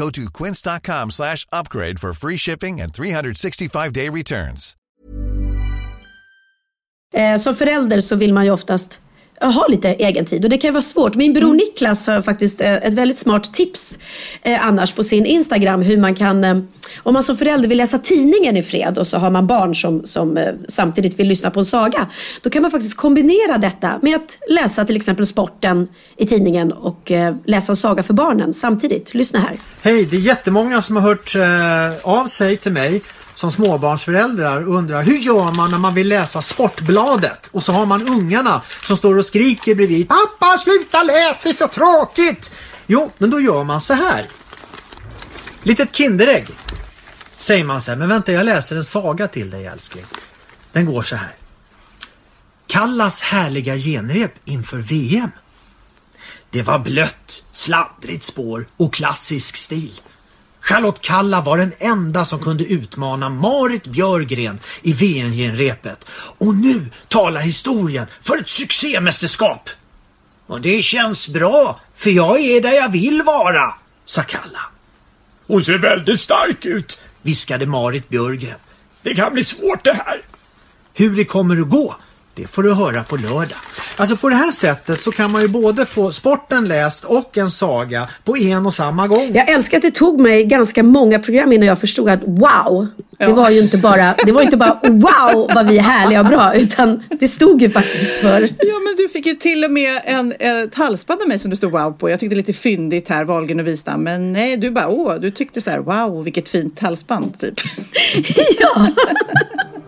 Go to quince.com slash upgrade for free shipping and 365-day returns. Eh, som förälder så vill man ju oftast ha lite egen tid och det kan vara svårt. Min bror Niklas har faktiskt eh, ett väldigt smart tips eh, annars på sin Instagram hur man kan, eh, om man som förälder vill läsa tidningen i fred och så har man barn som, som samtidigt vill lyssna på en saga. Då kan man faktiskt kombinera detta med att läsa till exempel sporten i tidningen och läsa en saga för barnen samtidigt. Lyssna här. Hej, det är jättemånga som har hört av sig till mig som småbarnsföräldrar undrar hur gör man när man vill läsa Sportbladet och så har man ungarna som står och skriker bredvid Pappa sluta läs, det är så tråkigt! Jo, men då gör man så här. Litet Kinderägg. Säger man så här, men vänta jag läser en saga till dig älskling. Den går så här. Kallas härliga genrep inför VM. Det var blött, sladdrigt spår och klassisk stil. Charlotte Kalla var den enda som kunde utmana Marit Björgren i VM-genrepet. Och nu talar historien för ett succémästerskap. Och det känns bra, för jag är där jag vill vara, sa Kalla. Hon ser väldigt stark ut, viskade Marit Björgren. Det kan bli svårt det här. Hur det kommer att gå, det får du höra på lördag. Alltså på det här sättet så kan man ju både få sporten läst och en saga på en och samma gång. Jag älskar att det tog mig ganska många program innan jag förstod att wow, det var ju inte bara, det var inte bara wow vad vi är härliga och bra utan det stod ju faktiskt för Ja, men du fick ju till och med en, ett halsband av mig som det stod wow på. Jag tyckte lite fyndigt här, Wahlgren och Wistam. Men nej, du bara åh, du tyckte så här wow, vilket fint halsband typ. ja.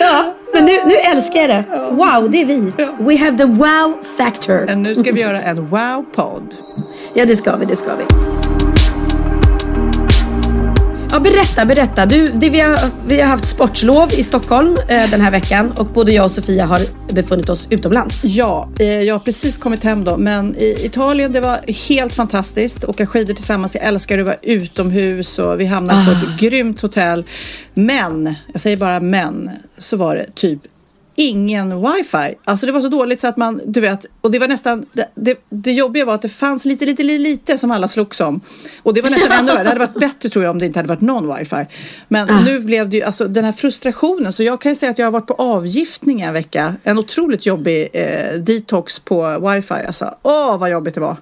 ja, men nu, nu älskar jag det. Wow, det är vi. We have the wow factor. Men nu ska vi göra en wow-podd. Ja, det ska vi, det ska vi. Ja, berätta, berätta. Du, det, vi, har, vi har haft sportlov i Stockholm eh, den här veckan och både jag och Sofia har befunnit oss utomlands. Ja, eh, jag har precis kommit hem då, men i Italien det var helt fantastiskt. Åka skidor tillsammans, jag älskar att vara utomhus och vi hamnade på ett grymt hotell. Men, jag säger bara men, så var det typ ingen wifi. Alltså det var så dåligt så att man, du vet, och det var nästan, det, det, det jobbiga var att det fanns lite, lite, lite, lite som alla slogs om. Och det var nästan ännu värre. Det hade varit bättre tror jag om det inte hade varit någon wifi. Men nu blev det ju, alltså den här frustrationen, så jag kan ju säga att jag har varit på avgiftning en vecka. En otroligt jobbig eh, detox på wifi. Alltså, åh vad jobbigt det var.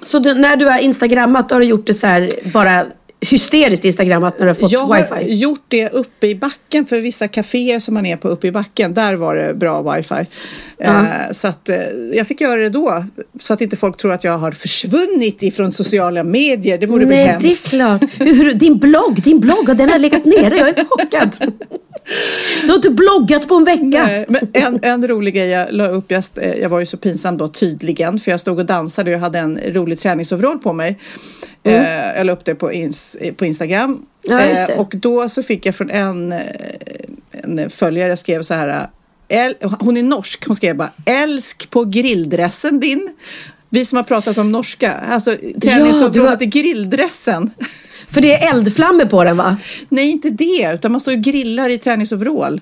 Så du, när du har instagrammat då har du gjort det så här bara hysteriskt instagrammat när du har fått jag wifi? har gjort det uppe i backen för vissa kaféer som man är på uppe i backen. Där var det bra wifi. Eh, så att eh, jag fick göra det då. Så att inte folk tror att jag har försvunnit ifrån sociala medier. Det vore väl Nej, hemskt. det är klart. Hur, din blogg, din blogg, den har legat nere. Jag är inte chockad. Du har inte bloggat på en vecka. Nej, men en, en rolig grej jag la upp, jag, st- jag var ju så pinsam då tydligen för jag stod och dansade och jag hade en rolig träningsoverall på mig. Eh, jag la upp det på, ins, på Instagram. Ja. Eh, och då så fick jag från en, eh, en följare skrev så här. El, hon är norsk, hon skrev bara älsk på grilldressen din. Vi som har pratat om norska, alltså du träningsoverallen har- till grilldressen. För det är eldflammor på den va? Nej, inte det, utan man står och grillar i träningsoverall.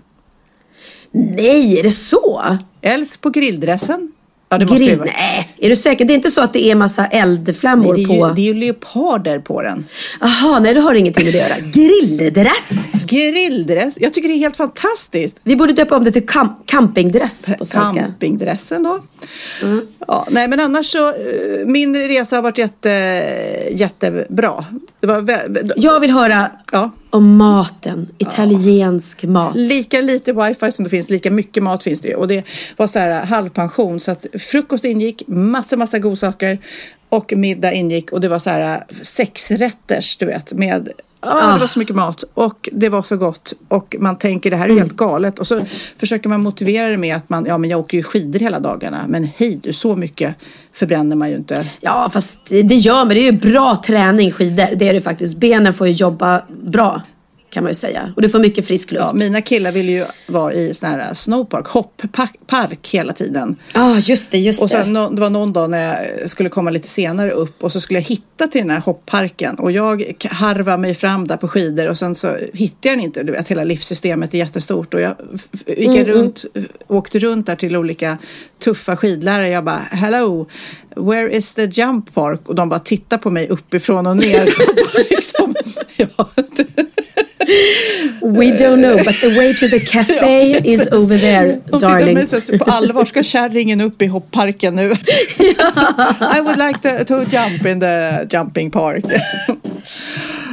Nej, är det så? Älsk på grilldressen. Ja, det måste Grill? vara. Nej, är du säker? Det är inte så att det är massa eldflammor Nej, det, är på... ju, det är ju leoparder på den. Jaha, nej det har ingenting med det att göra. Grilldress? Grilldress. Jag tycker det är helt fantastiskt. Vi borde döpa om det till kam- campingdress på svenska. Campingdressen då. Ja, nej, men annars så, eh, min resa har varit jätte, jättebra. Var Jag vill höra ja. om maten. Italiensk mat. Lika lite wifi som det finns, lika mycket mat finns det ju. Och det var så här halvpension. Så att frukost ingick, massa, massa godsaker. Och middag ingick och det var så här sexrätters, du vet, med Ja, det var så mycket mat och det var så gott och man tänker det här är helt galet och så försöker man motivera det med att man, ja men jag åker ju skidor hela dagarna men hej du, så mycket förbränner man ju inte. Ja, fast det det gör man. Det är ju bra träning skidor. Det är det faktiskt. Benen får ju jobba bra kan man ju säga. Och du får mycket frisk luft. Ja, mina killar ville ju vara i sån här snowpark, hopppark hela tiden. Ja, just det, just Och det. sen, nå- det var någon dag när jag skulle komma lite senare upp och så skulle jag hitta till den här hoppparken och jag harvar mig fram där på skidor och sen så hittade jag den inte. Du vet, hela livssystemet är jättestort och jag gick Mm, runt, åkte runt där till olika tuffa skidlärare. Jag bara, hello, where is the jump park? Och de bara tittar på mig uppifrån och ner. Och bara liksom, ja. We don't know, but the way to the café Ja, is over there, De tittar på darling. allvar, ska kärringen upp i hoppparken nu? I would like to, to jump in the jumping park.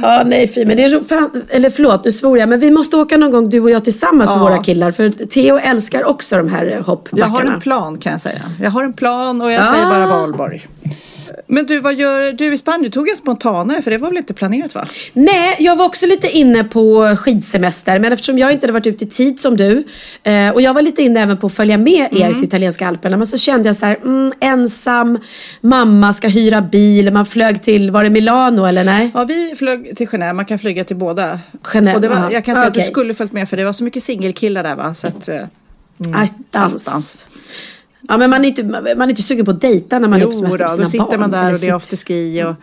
Ja, nej fy, men det är fan, eller förlåt, nu svor jag, men vi måste åka någon gång du och jag tillsammans med Ja. våra killar. För Theo älskar också de här Jag hoppbackarna. har en plan kan jag säga. Jag har en plan och jag Ah. säger bara valborg. Men du, vad gör du i Spanien? Du tog en spontanare för det var väl inte planerat va? Nej, jag var också lite inne på skidsemester. Men eftersom jag inte hade varit ute i tid som du. Eh, och jag var lite inne även på att följa med er till italienska alperna. Men så kände jag så här, mm, ensam, mamma ska hyra bil. Man flög till, var det Milano eller nej? Ja, vi flög till Genève. Man kan flyga till båda. Genève, och det var, aha. jag kan säga att Okej. du skulle följt med för det var så mycket singelkillar där va? Så att, eh, Attans. attans. Ja, men man är, inte, man är inte sugen på att dejta när man är på jo semester då, med då sina sitter barn. man där och det är afterski och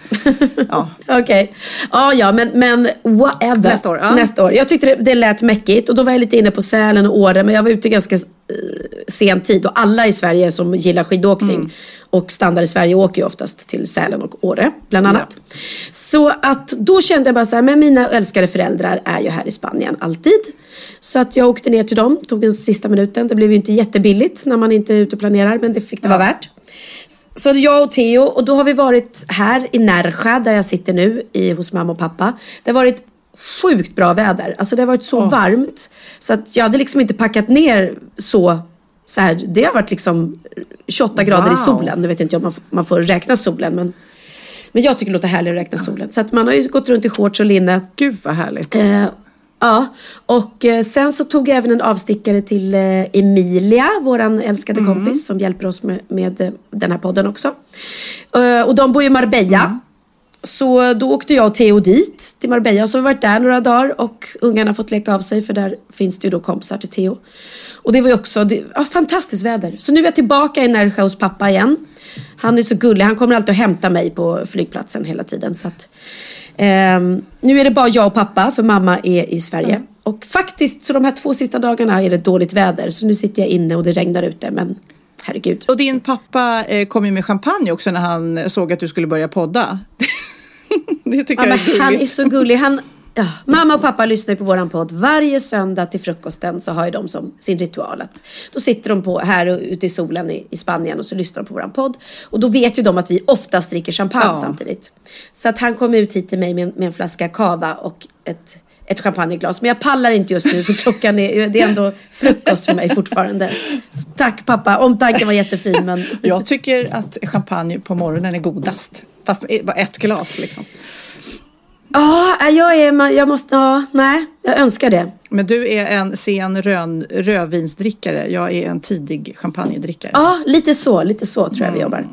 ja. Okej. Ja, ja, men, men whatever. Nästa år, ja. Nästa år. Jag tyckte det, det lät mäckigt och då var jag lite inne på Sälen och Åre, men jag var ute ganska eh, sen tid och alla i Sverige som gillar skidåkning Mm. Och stannar i Sverige åker ju oftast till Sälen och Åre, bland annat. Så att då kände jag bara så här, men mina älskade föräldrar är ju här i Spanien alltid. Så att jag åkte ner till dem, tog den sista minuten. Det blev ju inte jättebilligt när man inte är ute och planerar, men det fick det vara värt. Så jag och Theo och då har vi varit här i Närsjö där jag sitter nu i, hos mamma och pappa. Det har varit sjukt bra väder. Alltså det har varit så varmt. Så att jag hade liksom inte packat ner så, så här. Det har varit liksom 28 grader i solen. Nu vet inte om man, man får räkna solen men, men jag tycker det låter härligt att räkna solen. Så att man har ju gått runt i shorts och linne. Gud vad härligt. Eh, ja, och eh, sen så tog jag även en avstickare till eh, Emilia, våran älskade kompis som hjälper oss med, med eh, den här podden också. Eh, och de bor i Marbella. Så då åkte jag och Theo dit till Marbella. Så har vi varit där några dagar och ungarna har fått leka av sig för där finns det ju då kompisar till Theo. Och det var ju också det, ja, fantastiskt väder. Så nu är jag tillbaka i Närsjö hos pappa igen. Han är så gullig. Han kommer alltid att hämta mig på flygplatsen hela tiden. Så att, ehm, nu är det bara jag och pappa för mamma är i Sverige. Och faktiskt så de här två sista dagarna är det dåligt väder. Så nu sitter jag inne och det regnar ute. Men herregud. Och din pappa eh, kom ju med champagne också när han såg att du skulle börja podda. det tycker Ja, jag är han är gulligt. så gullig. Han, ja, mamma och pappa lyssnar på våran podd. Varje söndag till frukosten så har ju de som sin ritual. Att då sitter de på, här ute i solen i, i Spanien och så lyssnar de på våran podd. Och då vet ju de att vi oftast dricker champagne Ja. samtidigt. Så att han kom ut hit till mig med, med en flaska cava och ett, ett champagneglas. Men jag pallar inte just nu för klockan är, det är ändå frukost för mig fortfarande. Så tack pappa, omtanken var jättefin men Jag tycker att champagne på morgonen är godast. Fast bara ett glas liksom. Ja, jag är, jag måste, ja, nej, jag önskar det. Men du är en sen rön, rödvinsdrickare. Jag är en tidig champagnedrickare. Ja, lite så, lite så tror jag vi jobbar.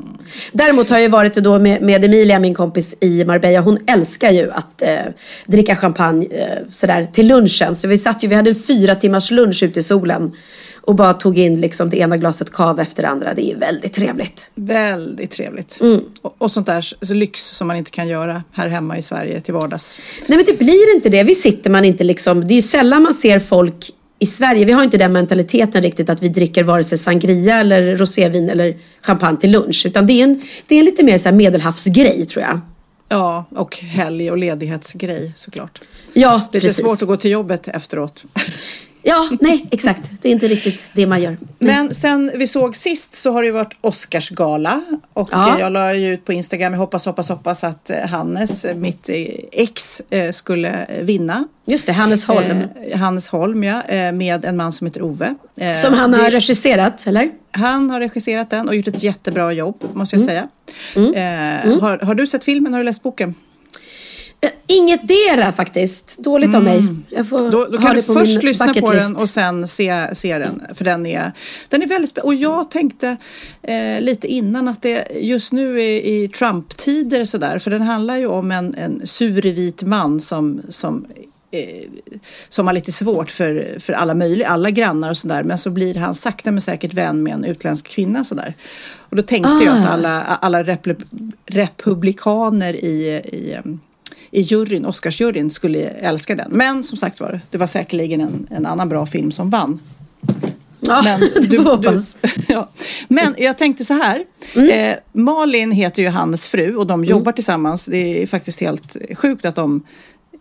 Däremot har jag varit då med, med Emilia, min kompis i Marbella. Hon älskar ju att eh, dricka champagne eh, sådär till lunchen. Så vi satt ju, vi hade en fyra timmars lunch ute i solen. Och bara tog in liksom det ena glaset cava efter det andra. Det är ju väldigt trevligt. Väldigt trevligt. Mm. Och, och sånt där så lyx som man inte kan göra här hemma i Sverige till vardags. Nej men det blir inte det. Vi sitter man inte liksom. Det är ju sällan man ser folk i Sverige. Vi har inte den mentaliteten riktigt att vi dricker vare sig sangria eller rosévin eller champagne till lunch. Utan det är en, det är en lite mer så medelhavsgrej tror jag. Ja, och helg och ledighetsgrej såklart. Ja, Lite precis. svårt att gå till jobbet efteråt. Ja, nej, exakt. Det är inte riktigt det man gör. Men sen vi såg sist så har det ju varit Oscarsgala. Och Ja. jag la ju ut på Instagram, jag hoppas, hoppas, hoppas att eh, Hannes, eh, mitt eh, ex, skulle vinna. Just det, Hannes Holm. Eh, Hannes Holm, ja. Med en man som heter Ove. Som han har det- regisserat, eller? Han har regisserat den och gjort ett jättebra jobb, måste Mm. jag säga. Eh, Har, har du sett filmen? Har du läst boken? Eh, Inget dera faktiskt. Dåligt av mig. Jag får Mm. Då, då kan du först lyssna på den och sen se, se den. För den är, den är väldigt spännande. Och jag tänkte eh, lite innan att det just nu är i Trump-tider sådär. För den handlar ju om en, en survit man som, som eh, som har lite svårt för, för alla möjliga, alla grannar och sådär. Men så blir han sakta men säkert vän med en utländsk kvinna sådär. Och då tänkte jag att Ah. alla, alla republikaner i, i i juryn, Oscarsjuryn skulle älska den. Men som sagt var, det var säkerligen en, en annan bra film som vann. Ja, Men, får hoppas. ja. Men jag tänkte så här. Mm. Eh, Malin heter ju hans fru och de jobbar tillsammans. Det är faktiskt helt sjukt att de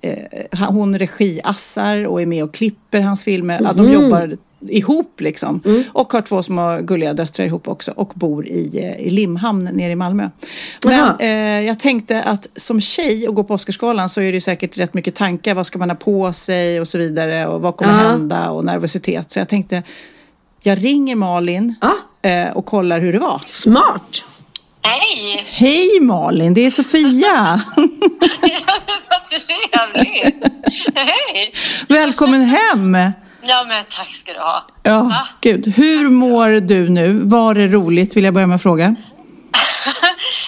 eh, hon regiassar och är med och klipper hans filmer. Ja, Mhm. de jobbar ihop liksom. Mm. Och har två små gulliga döttrar ihop också. Och bor i, eh, i Limhamn nere i Malmö. Men eh, jag tänkte att som tjej och gå på Oscarsgalan så är det säkert rätt mycket tankar. Vad ska man ha på sig och så vidare. Och vad kommer Ja. hända och nervositet. Så jag tänkte jag ringer Malin Ja. eh, och kollar hur det var. Smart. Hej! Hej Malin, det är Sofia! Vad trevligt! Hej! Välkommen hem! Ja, men tack ska du ha. Ja, Va? gud. Hur mår du nu? Var det roligt vill jag börja med att fråga.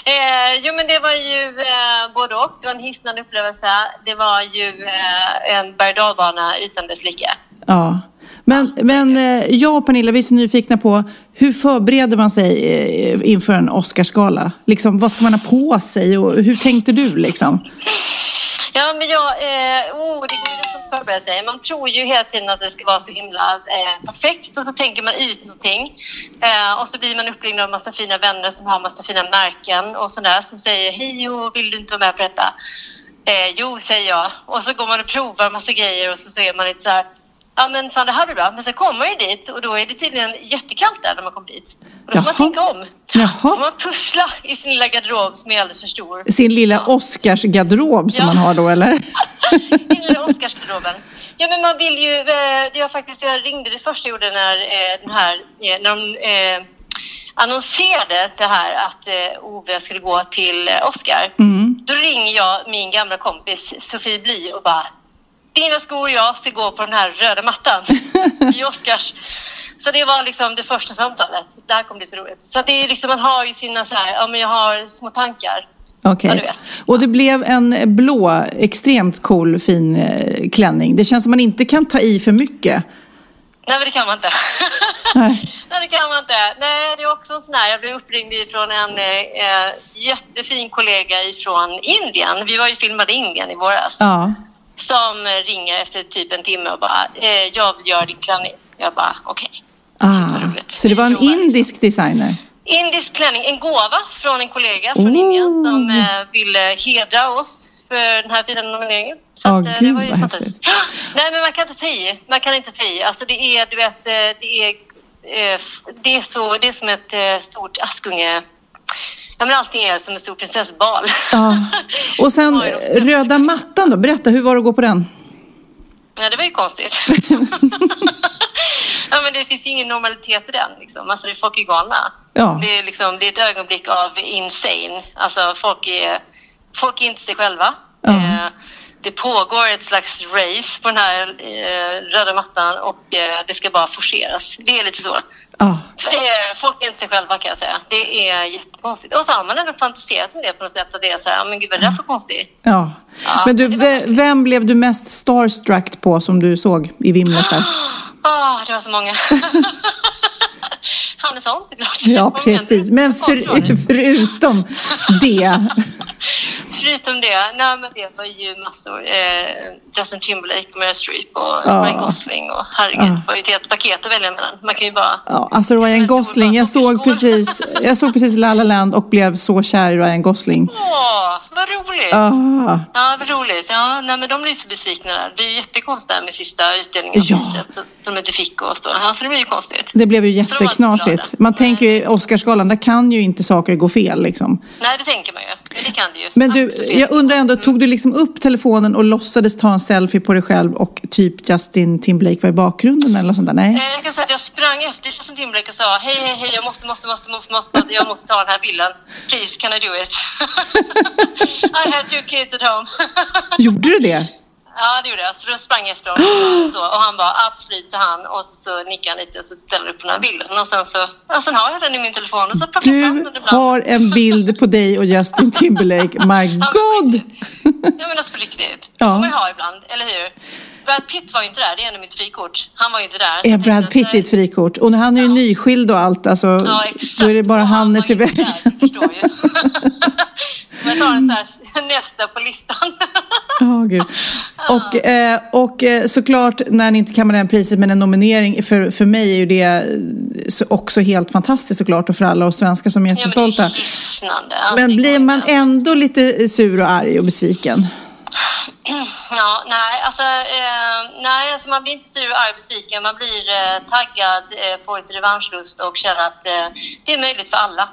Eh, jo, men det var ju eh, både och. Det var en hisnande upplevelse. Det var ju eh, en berg och utan dess like. Ja. Men, men eh, jag och Pernilla, vi är så nyfikna på hur förbereder man sig eh, inför en Oscarsgala? Liksom, vad ska man ha på sig och hur tänkte du liksom? Ja, men jag... Eh, oh, det går förberett dig. Man tror ju hela tiden att det ska vara så himla eh, perfekt och så tänker man ut någonting. Eh, och så blir man uppringd av en massa fina vänner som har massa fina märken och sådär som säger hej och vill du inte vara med på detta? Eh, jo, säger jag. Och så går man och provar massa grejer och så ser man lite så här Ja men fan det här blir bra. Men sen kommer man ju dit och då är det tydligen jättekallt där när man kommer dit. Och då får Jaha. man tänka om. Jaha. Då får man pussla i sin lilla garderob som är alldeles för stor. Sin lilla Oscarsgarderob som Ja. man har då eller? I lilla Oscarsgarderoben. Ja, men man vill ju... Eh, jag, faktiskt, jag ringde det första jag gjorde när, eh, den här, eh, när de eh, annonserade det här att eh, Ove skulle gå till eh, Oscar. Då ringer jag min gamla kompis Sofie Bly och bara Dina skor och jag ska gå på den här röda mattan i Oscars. Så det var liksom det första samtalet. Det här kommer bli så roligt. Så det är liksom, man har ju sina så här, ja men jag har små tankar. Okej. Ja, vet. Och det blev en blå, extremt cool, fin eh, klänning. Det känns som man inte kan ta i för mycket. Nej, men det kan man inte. Nej. Nej, det kan man inte. Nej, det är också en sån här. Jag blev uppringd från en eh, jättefin kollega ifrån Indien. Vi var ju filmade i Indien i våras. Ja. Som ringer efter typ en timme och bara, eh, jag göra din klänning. Jag bara, okej. Ah, roligt. så det var en indisk designer? Indisk klänning, en gåva från en kollega från Oh. Indien som eh, ville hedra oss för den här fina nomineringen. Så Åh, att, eh, gud, det var ju vad fantastiskt. Nej, men man kan inte ta i. Man kan inte ta i. Alltså det är, du vet, eh, det är, eh, det är, så, det är som ett stort Askunge... Ja, men allting är som en stor prinsessbal. Ja. Och sen ska- röda mattan då, berätta, hur var det att gå på den? Ja, det var ju konstigt. ja, men det finns ju ingen normalitet i den. Liksom. Alltså, det är folk är galna. Ja. Det, är liksom, det är ett ögonblick av insane. Alltså, folk är, folk är inte sig själva. Ja. Eh, det pågår ett slags race på den här eh, röda mattan och eh, det ska bara forceras. Det är lite så. Ja. Eh, Folk är inte sig själva kan jag säga. Det är jättekonstigt. Och så har man ändå fantiserat med det på något sätt. Att det är så här, men gud vad är det där för konstigt? ja. Men du, ve- vem blev du mest starstruck på som du såg i vimlet där? Ah, det var så många. Hannes Holm såklart. Ja, precis. Men för, förutom det. förutom det, nej men det var ju massor. Eh, Justin Timberlake, Meryl Streep och Ja. Ryan Gosling och herregud, det var ju ett helt paket att välja mellan. Man kan ju bara... Ja, alltså Ryan Gosling, jag såg precis, jag såg precis La La Land och blev så kär i Ryan Gosling. Åh, vad roligt! Ah, Ja, vad roligt. Ja, nej, men de blir så besvikna där. Det är ju jättekonstigt med sista utdelningen Ja. priset som de inte fick och så. Ja, så det blir ju konstigt. det blev ju jätteknasigt. Glada. Man tänker ju i Oscarsgalan, där kan ju inte saker gå fel liksom. Nej, det tänker man ju. Men det kan det ju. Men du, Absolut. jag undrar ändå, tog du liksom upp telefonen och låtsades ta en selfie på dig själv och typ Justin Timberlake var i bakgrunden eller något sånt där? Nej? Eh, Jag kan säga att jag sprang efter Justin Timberlake och sa hej, hej, hej, jag måste, måste, måste, måste, måste, jag måste ta den här bilden. Please, can I do it? I have two kids at home. Gjorde du det? Ja, det gjorde jag. Så då sprang jag efter honom så, och han bara absolut, sa han. Och så nickade han lite och så ställde upp den här bilden. Och sen så, ja, sen har jag den i min telefon och så plockar jag fram Du den ibland. har en bild på dig och Justin Timberlake. My God! Ja men alltså på riktigt. Ja. Det får man ju ha ibland, eller hur? Brad Pitt var ju inte där, det är ändå mitt frikort. Han var ju inte där. Är Brad Pitt ditt frikort? Och han är ju nyskild och allt. Alltså, Ja, exakt. då är det bara Och Hannes i vägen. Men tar en så här, nästa på listan. Ja, gud. Och, eh, och eh, såklart, när ni inte kammar hem priset, men en nominering, för, för mig är ju det eh, så- också helt fantastiskt såklart och för alla oss svenskar som är Ja, men jättestolta. är. Men blir man ändå lite sur och arg och besviken? Ja, nej, alltså, eh, nej, alltså man blir inte sur och arg besviken. Man blir eh, taggad, eh, får lite revanschlust och känner att eh, det är möjligt för alla.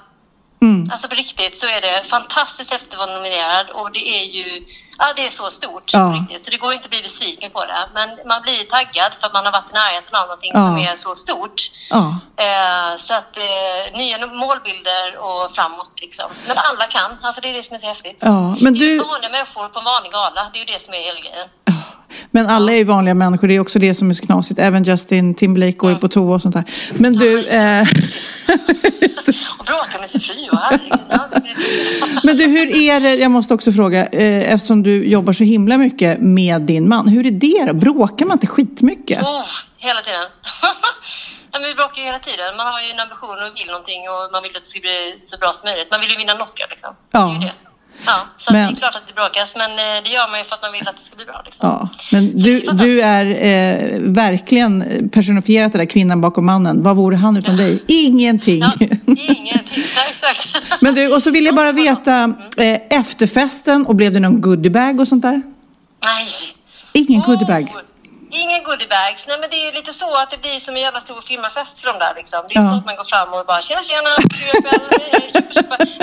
Mm. Alltså på riktigt så är det fantastiskt efter att vara nominerad och det är ju ja, det är så stort. Ja. Så det går inte att bli besviken på det. Men man blir taggad för att man har varit i närheten av någonting Ja. som är så stort. Ja. Eh, så att eh, nya målbilder och framåt liksom. Men alla kan. Alltså det är det som är så häftigt. Ja, men Det är du- vanliga människor på en vanlig gala. Det är ju det som är hela grejen. Men alla är ju vanliga människor, det är också det som är så knasigt. Även Justin Timberlake går ju på toa och sånt där. Men du, eh, Och bråka med sin fru och men du, hur är det, jag måste också fråga, eh, eftersom du jobbar så himla mycket med din man, hur är det då? Bråkar man inte skitmycket? Oh, hela tiden. men vi bråkar ju hela tiden. Man har ju en ambition och vill någonting och man vill att det ska bli så bra som möjligt. Man vill ju vinna en Oscar liksom. Ja. Det är ju det. Ja, så Men- det är klart att det bråkas, men eh, det gör man ju för att man vill att det ska bli bra. Liksom. Ja, men Så du, du är eh, verkligen personifierat det där kvinnan bakom mannen. Vad vore han utan dig? Ingenting. Ja, ingenting. Ja, exakt. Men du, och så vill jag bara veta, eh, efterfesten och blev det någon goodiebag och sånt där? Nej. Ingen goodiebag? Ingen goodiebags. Nej, men det är lite så att det blir som en jävla stor firmafest för dem där. Liksom. Det är inte Ja. så att man går fram och bara tjena tjena.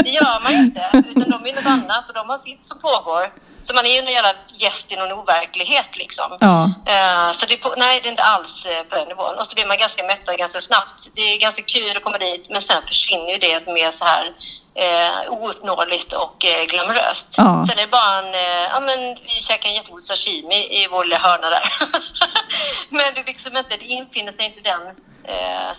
Det gör man ju inte. Utan de är något annat och de har sitt som pågår. Så man är ju en jävla gäst i någon overklighet liksom. Ja. Eh, så det nej, det är inte alls eh, på den nivån. Och så blir man ganska mättad ganska snabbt. Det är ganska kul att komma dit men sen försvinner ju det som är så här eh, ouppnåeligt och eh, glamoröst. Ja. Sen är det bara en, eh, ja men vi käkar en jättegod sashimi i vår lilla hörna där. men det liksom inte, det infinner sig inte den. Eh,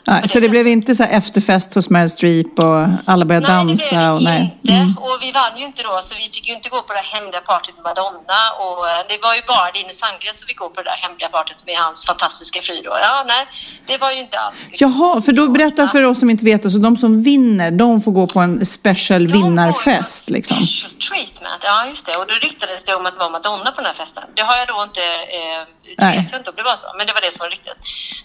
Nej, så det sättet. blev inte så efterfest hos Meryl Streep och alla började Nej, dansa? det blev och, nej. inte. Mm. Och vi vann ju inte då, så vi fick ju inte gå på det hemliga partyt med Madonna. Och eh, det var ju bara Linus Sandgren som fick gå på det där hemliga partyt med hans fantastiska fru. Ja, nej, det var ju inte alls. liksom- Jaha, för då berätta för oss som inte vet, så de som vinner, de får gå på en special får vinnarfest liksom? Special treatment, ja just det. Och då ryktades det om att det var Madonna på den här festen. Det har jag då inte, eh, det Nej. vet jag inte om det var så, men det var det som var ryktet.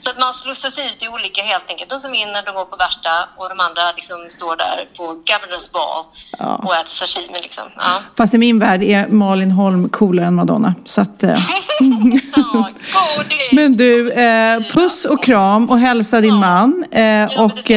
Så att man slussas ut i olika helt enkelt. De som vinner, de går på värsta och de andra liksom står där på Governors Ball Ja. och äter sashimi liksom. Ja. Fast i min värld är Malin Holm coolare än Madonna. Så att, eh. Ja. Men du, eh, puss och kram och hälsa din man. Eh, och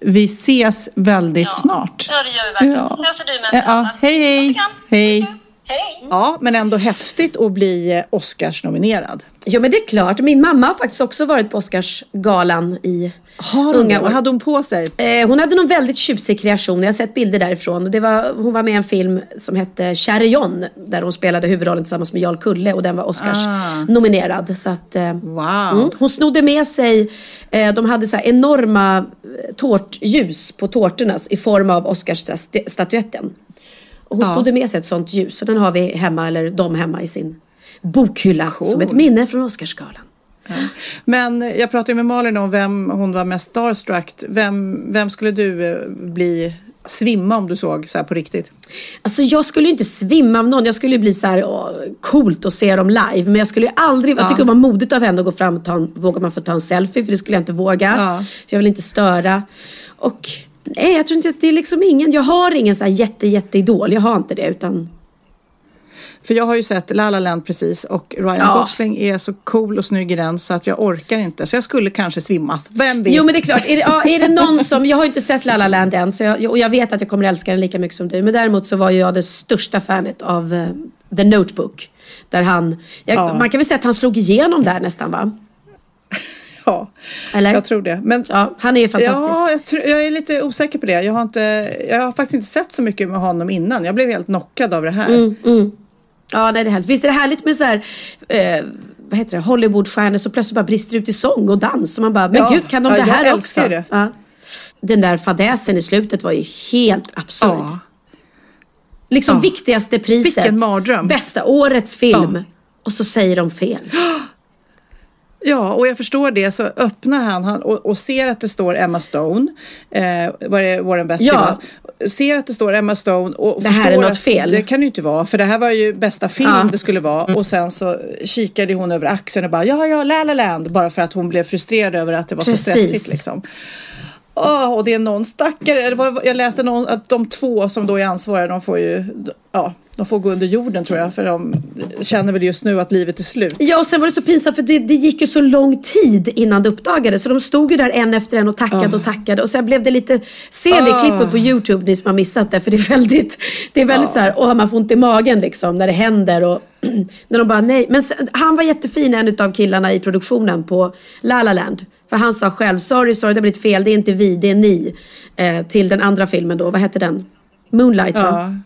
vi ses väldigt Ja. snart. Ja, det gör vi verkligen. Ja. Hälsar du med Ja, hej, hej. Hej. Hej. Ja, men ändå häftigt att bli eh, Oscars-nominerad. Ja men det är klart. Min mamma har faktiskt också varit på Oscarsgalan i Har hon unga det? Vad hade hon på sig? Eh, hon hade någon väldigt tjusig kreation. Jag har sett bilder därifrån. Det var, hon var med i en film som hette John. Där hon spelade huvudrollen tillsammans med Jarl Kulle. Och den var Oscars nominerad. Så att, eh, Wow. mm, hon snodde med sig, eh, de hade så enorma eh, tårtljus på tårtorna i form av Oscarsstatyetten. Och hon Ja. snodde med sig ett sånt ljus. Så den har vi hemma, eller de hemma i sin bokhylla. Som ett minne från Oscarsgalan. Men jag pratade med Malin om vem hon var mest starstruck. Vem, vem skulle du eh, bli svimma om du såg så här på riktigt? Alltså jag skulle inte svimma av någon. Jag skulle bli så här, åh, coolt att se dem live. Men jag skulle aldrig, jag tycker det var modigt av henne att gå fram och ta en, vågar man få ta en selfie? För det skulle jag inte våga. Ja. För jag vill inte störa. Och nej, jag tror inte att det är liksom ingen, jag har ingen så här jätte, jätteidol. Jag har inte det utan För jag har ju sett La La Land precis och Ryan Ja. Gosling är så cool och snygg i den så att jag orkar inte. Så jag skulle kanske svimmat. Vem vet? Jo men det är klart, är det, ja, är det någon som, jag har inte sett La La Land än så jag, och jag vet att jag kommer älska den lika mycket som du. Men däremot så var ju jag det största fanet av eh, The Notebook. Där han, jag, Ja. man kan väl säga att han slog igenom där nästan va? Ja, Eller? jag tror det. Men Ja, han är ju fantastisk. Ja, jag, tror, jag är lite osäker på det. Jag har, inte, jag har faktiskt inte sett så mycket med honom innan. Jag blev helt knockad av det här. Mm, Ja, nej, det är härligt. Visst är det härligt med så här, eh, vad heter det, Hollywoodstjärnor som plötsligt bara brister ut i sång och dans. Och man bara, men Ja, gud kan de ja, det här också? det. Ja. Den där fadäsen i slutet var ju helt absurd. Ja. Liksom viktigaste priset. Vilken mardröm. Bästa årets film. Och så säger de fel. Ja, och jag förstår det. Så öppnar han, han och, och ser att det står Emma Stone. Eh, vad är det, Warren Beatty Ja. Ser att det står Emma Stone och Det här förstår att fel. Det kan ju inte vara. För det här var ju bästa film Ja. det skulle vara. Och sen så kikade hon över axeln och bara ja, ja, La La Land. Bara för att hon blev frustrerad över att det var Precis. så stressigt liksom. Åh, och det är någon stackare. Jag läste någon, att de två som då är ansvariga, de får ju, ja, de får gå under jorden tror jag. För de känner väl just nu att livet är slut. Ja, och sen var det så pinsamt för det, det gick ju så lång tid innan det uppdagades. Så de stod ju där en efter en och tackade och tackade. Och sen blev det lite, se det Ah. klippet på YouTube ni som har missat det. För det är väldigt, det är väldigt så här, åh man får ont i magen liksom när det händer. Och när de bara nej. Men sen, han var jättefin en av killarna i produktionen på La La Land. För han sa själv, sorry, sorry, det har blivit fel, det är inte vi, det är ni. Eh, till den andra filmen då, vad hette den? Moonlight va?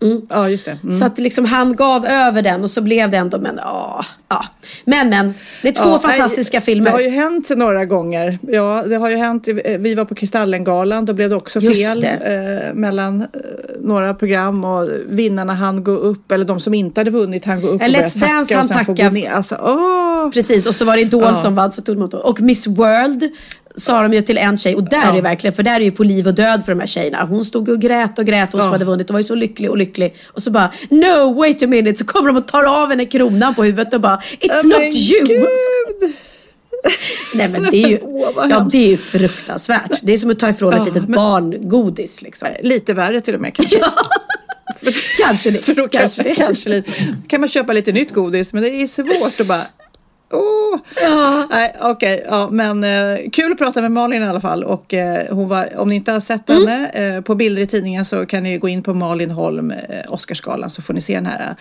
Ja. Ja, just det. Mm. Så att liksom han gav över den och så blev det ändå, men ja. ja. Men men, det är två Ja, fantastiska nej, filmer. Det har ju hänt några gånger. Ja, det har ju hänt. Vi var på Kristallengalan, då blev det också Just fel det. eh, mellan eh, några program och vinnarna han gå upp, eller de som inte hade vunnit han gå upp Ja, och börja Let's Dance tacka och han sen få tacka. gå ner. Alltså, åh! Precis, och så var det Idol Ja. som vann. Så tog åt- och Miss World sa de ju till en tjej och där Ja. är det verkligen, för där är ju på liv och död för de här tjejerna. Hon stod och grät och grät, hon som Ja. hade vunnit och var ju så lycklig och lycklig. Och så bara, no wait a minute, så kommer de och tar av henne kronan på huvudet och bara, it's Ja, not you. Gud! Nej men det är ju, ja, det är fruktansvärt. Det är som att ta ifrån ett Ja, litet men- barn godis liksom. Lite värre till och med kanske. Kanske det. För då kanske kanske, det. kanske lite, kan man köpa lite nytt godis, men det är svårt att bara Åh! Ja. Nej, okej, ja, men eh, kul att prata med Malin i alla fall. Och eh, hon var, om ni inte har sett Mm. henne eh, på bilder i tidningen så kan ni gå in på Malin Holm, eh, Oscarsgalan, så får ni se den här eh,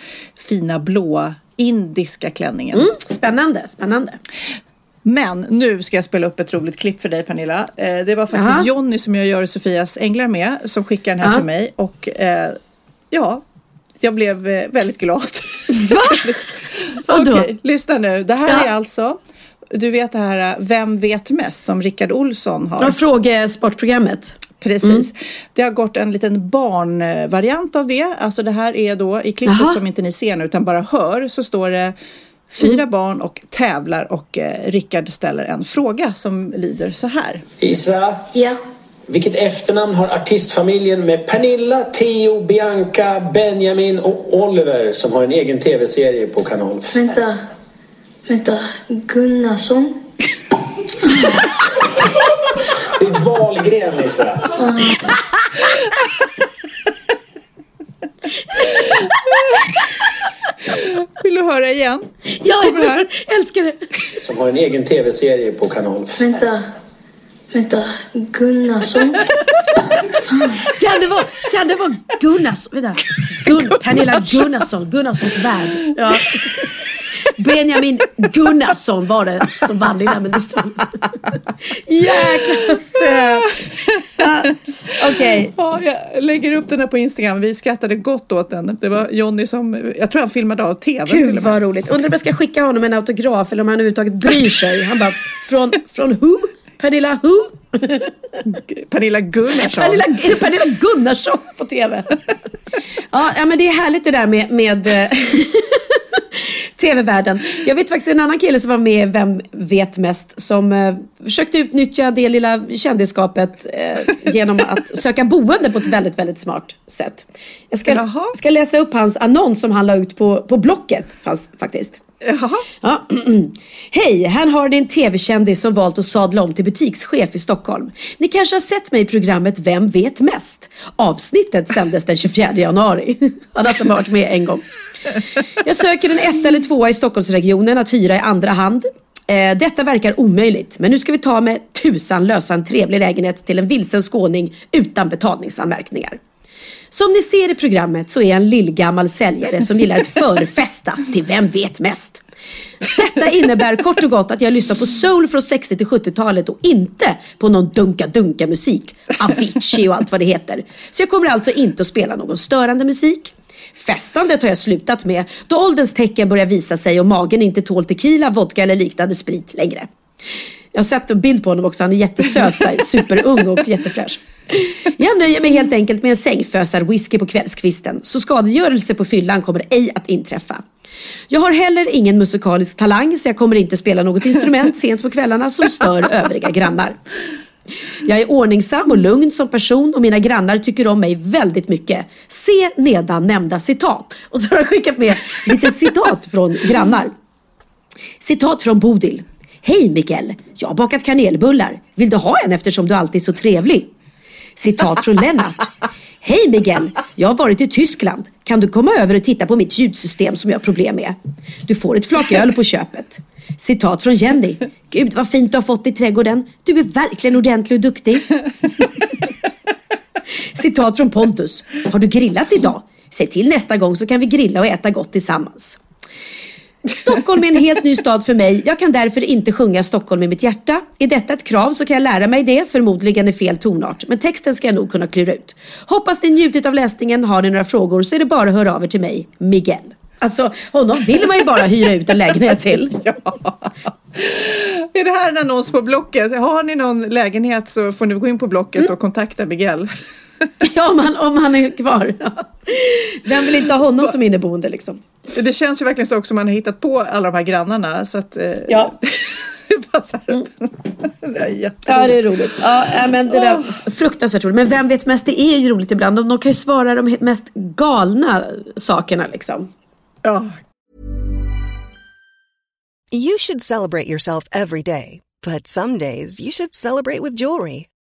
fina blåa indiska klänningen. Mm, spännande, spännande. Men nu ska jag spela upp ett roligt klipp för dig Pernilla. Eh, det var faktiskt Jaha. Jonny som jag gör Sofias Änglar med som skickar den här Ja. till mig. Och ja, jag blev eh, väldigt glad. Va? Okej, lyssna nu. Det här Ja. är alltså, du vet det här eh, Vem vet mest som Rickard Olsson har. Från frågesportprogrammet. Precis. Det har gått en liten barnvariant av det. Alltså det här är då i klippet Jaha. som inte ni ser nu utan bara hör så står det fyra Mm. barn och tävlar och eh, Rickard ställer en fråga som lyder så här. Isa, Ja. Vilket efternamn har artistfamiljen med Pernilla, Theo, Bianca, Benjamin och Oliver som har en egen tv-serie på kanal 5? Vänta. Vänta. Gunnarsson? Det är Wahlgren Isa. Vill du höra igen? Ja, jag älskar det. Som har en egen tv-serie på kanal 5. Vänta. Vänta. Gunnarsson? Kan det vara, kan det vara Gunnars, vänta, Gun, Pernilla Gunnarsson, Gunnarssons värld. Ja. Benjamin Gunnarsson var det som vann det stod... Jäkla söt! Ja, Okej. Ja, jag lägger upp den här på Instagram. Vi skrattade gott åt den. Det var Jonny som, jag tror han filmade av tv Gud vad roligt. Undrar om jag ska skicka honom en autograf eller om han överhuvudtaget bryr sig. Han bara, från, från who? Pernilla who? Pernilla Gunnarsson. Pernilla, är det Pernilla Gunnarsson på TV? ja, men det är härligt det där med, med, eh, TV-världen. Jag vet faktiskt en annan kille som var med i Vem vet mest som eh, försökte utnyttja det lilla kändisskapet eh, genom att söka boende på ett väldigt, väldigt smart sätt. Jag ska, Jaha. ska läsa upp hans annons som han la ut på, på Blocket fanns, faktiskt. Ja. Hej, här har ni en tv-kändis som valt att sadla om till butikschef i Stockholm. Ni kanske har sett mig i programmet Vem vet mest? Avsnittet sändes den 24 januari. Han har alltså varit med en gång. Jag söker en etta eller tvåa i Stockholmsregionen att hyra i andra hand. Eh, detta verkar omöjligt, men nu ska vi ta med tusan lösa en trevlig lägenhet till en vilsen skåning utan betalningsanmärkningar. Som ni ser i programmet så är jag en lillgammal säljare som gillar att förfesta till Vem vet mest? Detta innebär kort och gott att jag lyssnar på soul från 60 till 70-talet och inte på någon dunka-dunka musik. Avicii och allt vad det heter. Så jag kommer alltså inte att spela någon störande musik. Festandet har jag slutat med då ålderns tecken börjar visa sig och magen inte tål tequila, vodka eller liknande sprit längre. Jag har sett en bild på honom också. Han är jättesöt, superung och jättefräsch. Jag nöjer mig helt enkelt med en sängfösar whisky på kvällskvisten. Så skadegörelse på fyllan kommer ej att inträffa. Jag har heller ingen musikalisk talang så jag kommer inte spela något instrument sent på kvällarna som stör övriga grannar. Jag är ordningsam och lugn som person och mina grannar tycker om mig väldigt mycket. Se nedan nämnda citat. Och så har jag skickat med lite citat från grannar. Citat från Bodil. Hej Mikael! Jag har bakat kanelbullar. Vill du ha en eftersom du alltid är så trevlig? Citat från Lennart. Hej Miguel! Jag har varit i Tyskland. Kan du komma över och titta på mitt ljudsystem som jag har problem med? Du får ett flak öl på köpet. Citat från Jenny. Gud vad fint du har fått i trädgården. Du är verkligen ordentlig och duktig. Citat från Pontus. Har du grillat idag? Säg till nästa gång så kan vi grilla och äta gott tillsammans. Stockholm är en helt ny stad för mig. Jag kan därför inte sjunga Stockholm i mitt hjärta. Är detta ett krav så kan jag lära mig det, förmodligen i fel tonart. Men texten ska jag nog kunna klura ut. Hoppas ni njutit av läsningen. Har ni några frågor så är det bara att höra av er till mig, Miguel. Alltså, honom vill man ju bara hyra ut en lägenhet till. Ja. Är det här en annons på Blocket? Har ni någon lägenhet så får ni gå in på Blocket och kontakta Miguel. Ja, om han, om han är kvar. Vem vill inte ha honom som inneboende liksom? Det känns ju verkligen så också man har hittat på alla de här grannarna. Så att, eh, Ja. här. det. Ja, det är roligt. Ja, äh, men det där, fruktansvärt roligt. Men vem vet mest? Det är ju roligt ibland. De, de kan ju svara de mest galna sakerna liksom. Ja, You should celebrate yourself every day, but some days you should celebrate with jewelry.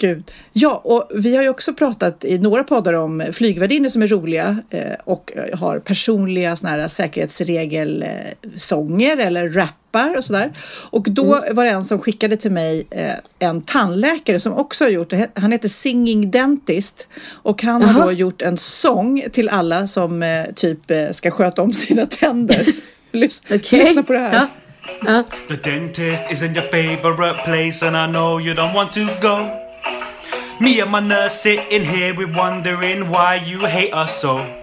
Gud. Ja, och vi har ju också pratat i några poddar om flygvärdinnor som är roliga eh, och har personliga såna här säkerhetsregelsånger eller rappar och sådär. Och då mm. var det en som skickade till mig eh, en tandläkare som också har gjort det. Han heter Singing Dentist och han Aha. har då gjort en sång till alla som eh, typ eh, ska sköta om sina tänder. Lys okay. Lyssna på det här. Ja. Uh. The dentist isn't your favorite place and I know you don't want to go Me and my nurse sitting here, we're wondering why you hate us so.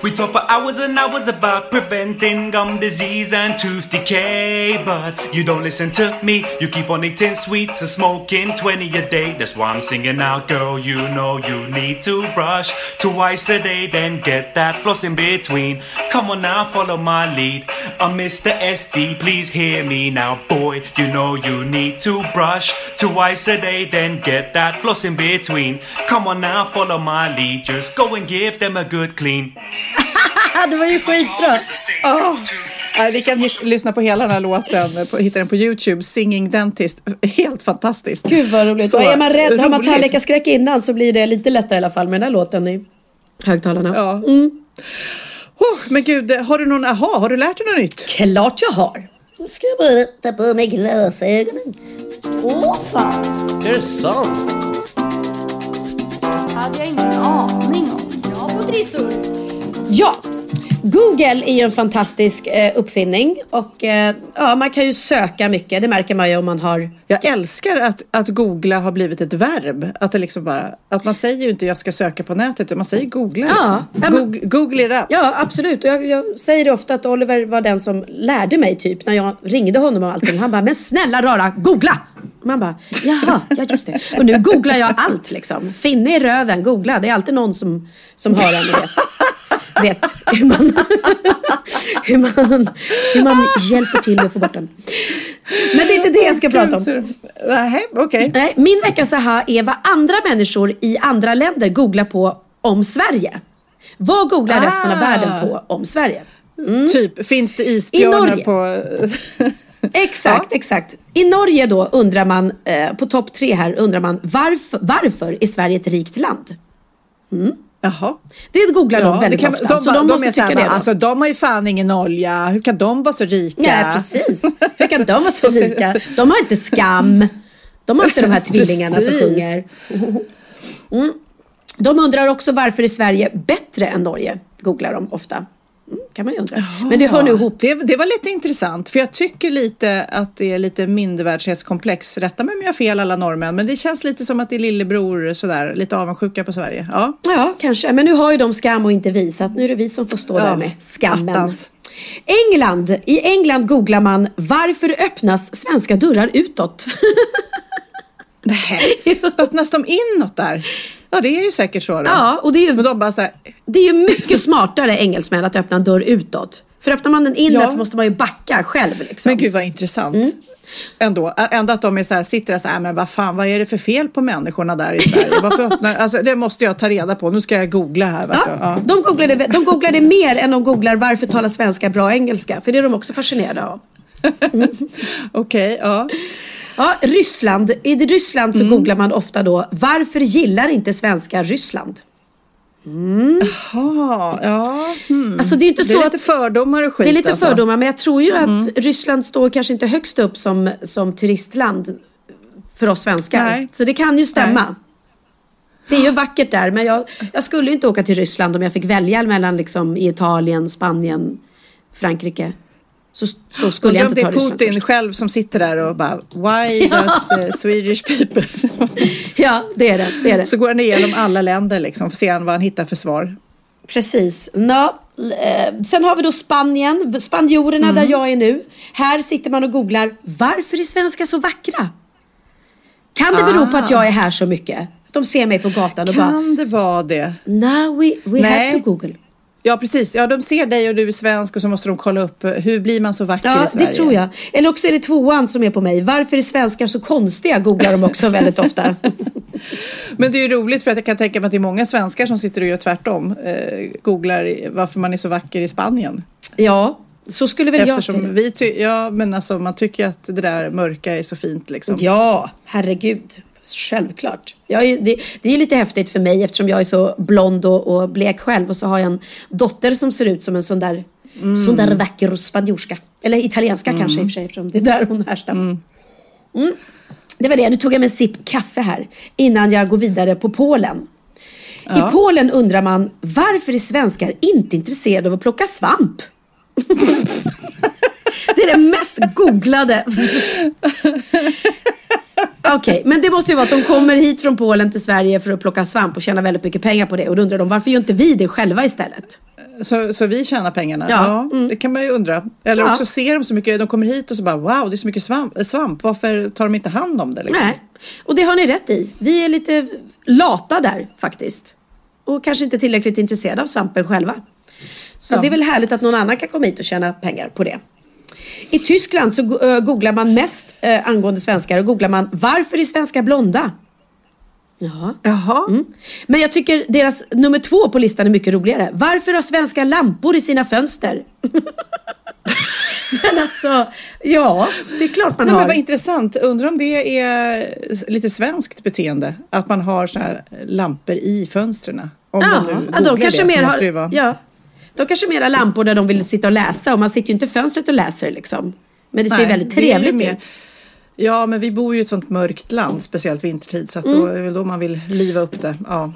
We talk for hours and hours about preventing gum disease and tooth decay. But you don't listen to me, you keep on eating sweets and smoking 20 a day. That's why I'm singing out, girl. You know you need to brush twice a day, then get that floss in between. Come on now, follow my lead. Uh, I'm Mr. SD, please hear me now, boy. You know you need to brush twice a day, then get that floss in between. Come on now, follow my lead. Just go and give them a good clean. Det var ju skitbra! Oh. Ja, vi kan lyssna på hela den här låten, på, hitta den på Youtube, Singing Dentist. Helt fantastiskt. Gud vad roligt. Så och är man rädd, roligt. har man tandläkarskräck innan så blir det lite lättare i alla fall med den här låten i högtalarna. Ja. Mm. Oh, men gud, har du någon aha? Har du lärt dig något nytt? Klart jag har. Nu ska jag bara ta på mig glasögonen. Åh fan! Är det sant? hade jag ingen aning om. Bra på trissor. Ja, Google är ju en fantastisk eh, uppfinning och eh, ja, man kan ju söka mycket. Det märker man ju om man har. Jag älskar att, att googla har blivit ett verb. Att, det liksom bara, att man säger ju inte jag ska söka på nätet utan man säger googla. Ja, liksom. men, Google it up. Ja, absolut. Jag, jag, säger det ofta att Oliver var den som lärde mig typ när jag ringde honom om allting. Han bara, men snälla rara, googla! Man bara, jaha, ja just det. Och nu googlar jag allt liksom. Finne i röven, googla. Det är alltid någon som, som hör en vet hur man... hur, man, hur man hjälper till att få bort den. Men det är inte det jag ska prata om. Nej, okej. Nej, Min veckas aha är vad andra människor i andra länder googlar på om Sverige. Vad googlar resten av Ah. världen på om Sverige? Typ, finns det isbjörnar på... Exakt, exakt. I Norge då undrar man, eh, på topp tre här, undrar man varför, varför är Sverige ett rikt land? Jaha. Det googlar de Ja, väldigt det kan- ofta. så de, måste är så här, tycka det. Då. Alltså, de har ju fan ingen olja. Hur kan de vara så rika? Nej, precis. Hur kan de vara så rika? De har inte skam. De har inte de här tvillingarna som sjunger. Mm. De undrar också varför är Sverige bättre än Norge? Googlar de ofta. Kan man ju undra. Men det hör nu ihop. Det, det var lite intressant, för jag tycker lite att det är lite mindervärdighetskomplex. Rätta mig om jag har fel alla norrmän, men det känns lite som att det är lillebror sådär, lite avundsjuka på Sverige. Ja, Ja, kanske. Men nu har ju de skam och inte vi, så att nu är det vi som får stå Ja, där med skammen. attans. England. I England googlar man varför öppnas svenska dörrar utåt? Nej. Öppnas de inåt där? Ja, det är ju säkert så då. Ja, och det är ju, de här, det är ju mycket smartare engelsmän att öppna en dörr utåt. För öppnar man den inåt Ja. måste man ju backa själv. Liksom. men gud vad intressant. Ändå, Ä- ändå att de är så här, sitter där så här, men vad fan, vad är det för fel på människorna där i Sverige? Varför öppnar, alltså, det måste jag ta reda på. Nu ska jag googla här. Ja, Ja. de, googlar det, de googlar det mer än de googlar varför talar svenska bra engelska. För det är de också fascinerade av. Okej, ja. Ja, Ryssland. I Ryssland Mm. så googlar man ofta då varför gillar inte svenskar Ryssland? Jaha, ja. Hmm. Alltså det är inte Det är så lite att, fördomar och skit det är lite alltså. fördomar men jag tror ju att Ryssland står kanske inte högst upp som, som turistland för oss svenskar. Nej. Så det kan ju stämma. Nej. Det är ju vackert där men jag, jag skulle ju inte åka till Ryssland om jag fick välja mellan liksom Italien, Spanien, Frankrike. Så, så skulle jag inte det ta är Ryssland Putin först. själv som sitter där och bara Why does eh, Swedish people? Ja, det är det. det, är det. Så går han igenom alla länder liksom, för att se vad han hittar för svar. Precis. Nå, eh, sen har vi då Spanien, spanjorerna där jag är nu. Här sitter man och googlar, varför är svenskar så vackra? Kan det bero på att jag är här så mycket? Att de ser mig på gatan och bara, Kan det vara det? now we, we Nej. have to google. Ja, precis. Ja, de ser dig och du är svensk och så måste de kolla upp eh, hur blir man så vacker Ja, i Sverige? det tror jag. Eller också är det tvåan som är på mig. Varför är svenskar så konstiga? Googlar de också väldigt ofta. Men det är ju roligt för att jag kan tänka mig att det är många svenskar som sitter och gör tvärtom. Eh, googlar varför man är så vacker i Spanien. Ja, så skulle väl jag Eftersom säga. vi ty- ja, men alltså man tycker att det där mörka är så fint liksom. Ja, herregud. Självklart. Är, det, det är lite häftigt för mig eftersom jag är så blond och, och blek själv och så har jag en dotter som ser ut som en sån där, sån där vacker spanjorska. Eller italienska kanske i och för sig eftersom det är där hon härstammar. Mm. Det var det. Nu tog jag mig en sipp kaffe här innan jag går vidare på Polen. I Polen undrar man varför är svenskar inte intresserade av att plocka svamp? det är det mest googlade. Okej, men det måste ju vara att de kommer hit från Polen till Sverige för att plocka svamp och tjäna väldigt mycket pengar på det. Och då undrar de varför gör inte vi det själva istället? Så, så vi tjänar pengarna? Ja. det kan man ju undra. Eller Ja. också ser de så mycket, de kommer hit och så bara wow, det är så mycket svamp. svamp. Varför tar de inte hand om det? Liksom? Nej, och det har ni rätt i. Vi är lite lata där faktiskt. Och kanske inte tillräckligt intresserade av svampen själva. Så Ja. det är väl härligt att någon annan kan komma hit och tjäna pengar på det. I Tyskland så go- googlar man mest angående svenskar och googlar man varför är svenskar blonda? Ja. Jaha. Mm. Men jag tycker deras nummer två på listan är mycket roligare. Varför har svenskar lampor i sina fönster? men alltså, ja, det är klart man Nej, har. men vad intressant. Undrar om det är lite svenskt beteende? Att man har så här lampor i fönstren? Om ja, de nu ja, googlar de kanske det, mer har, ja, de kanske mer har lampor där de vill sitta och läsa och man sitter ju inte i fönstret och läser liksom. Men det ser ju väldigt trevligt mer- ut. Ja, men vi bor ju i ett sånt mörkt land, speciellt vintertid, så att Mm. då är det då man vill liva upp det. Ja.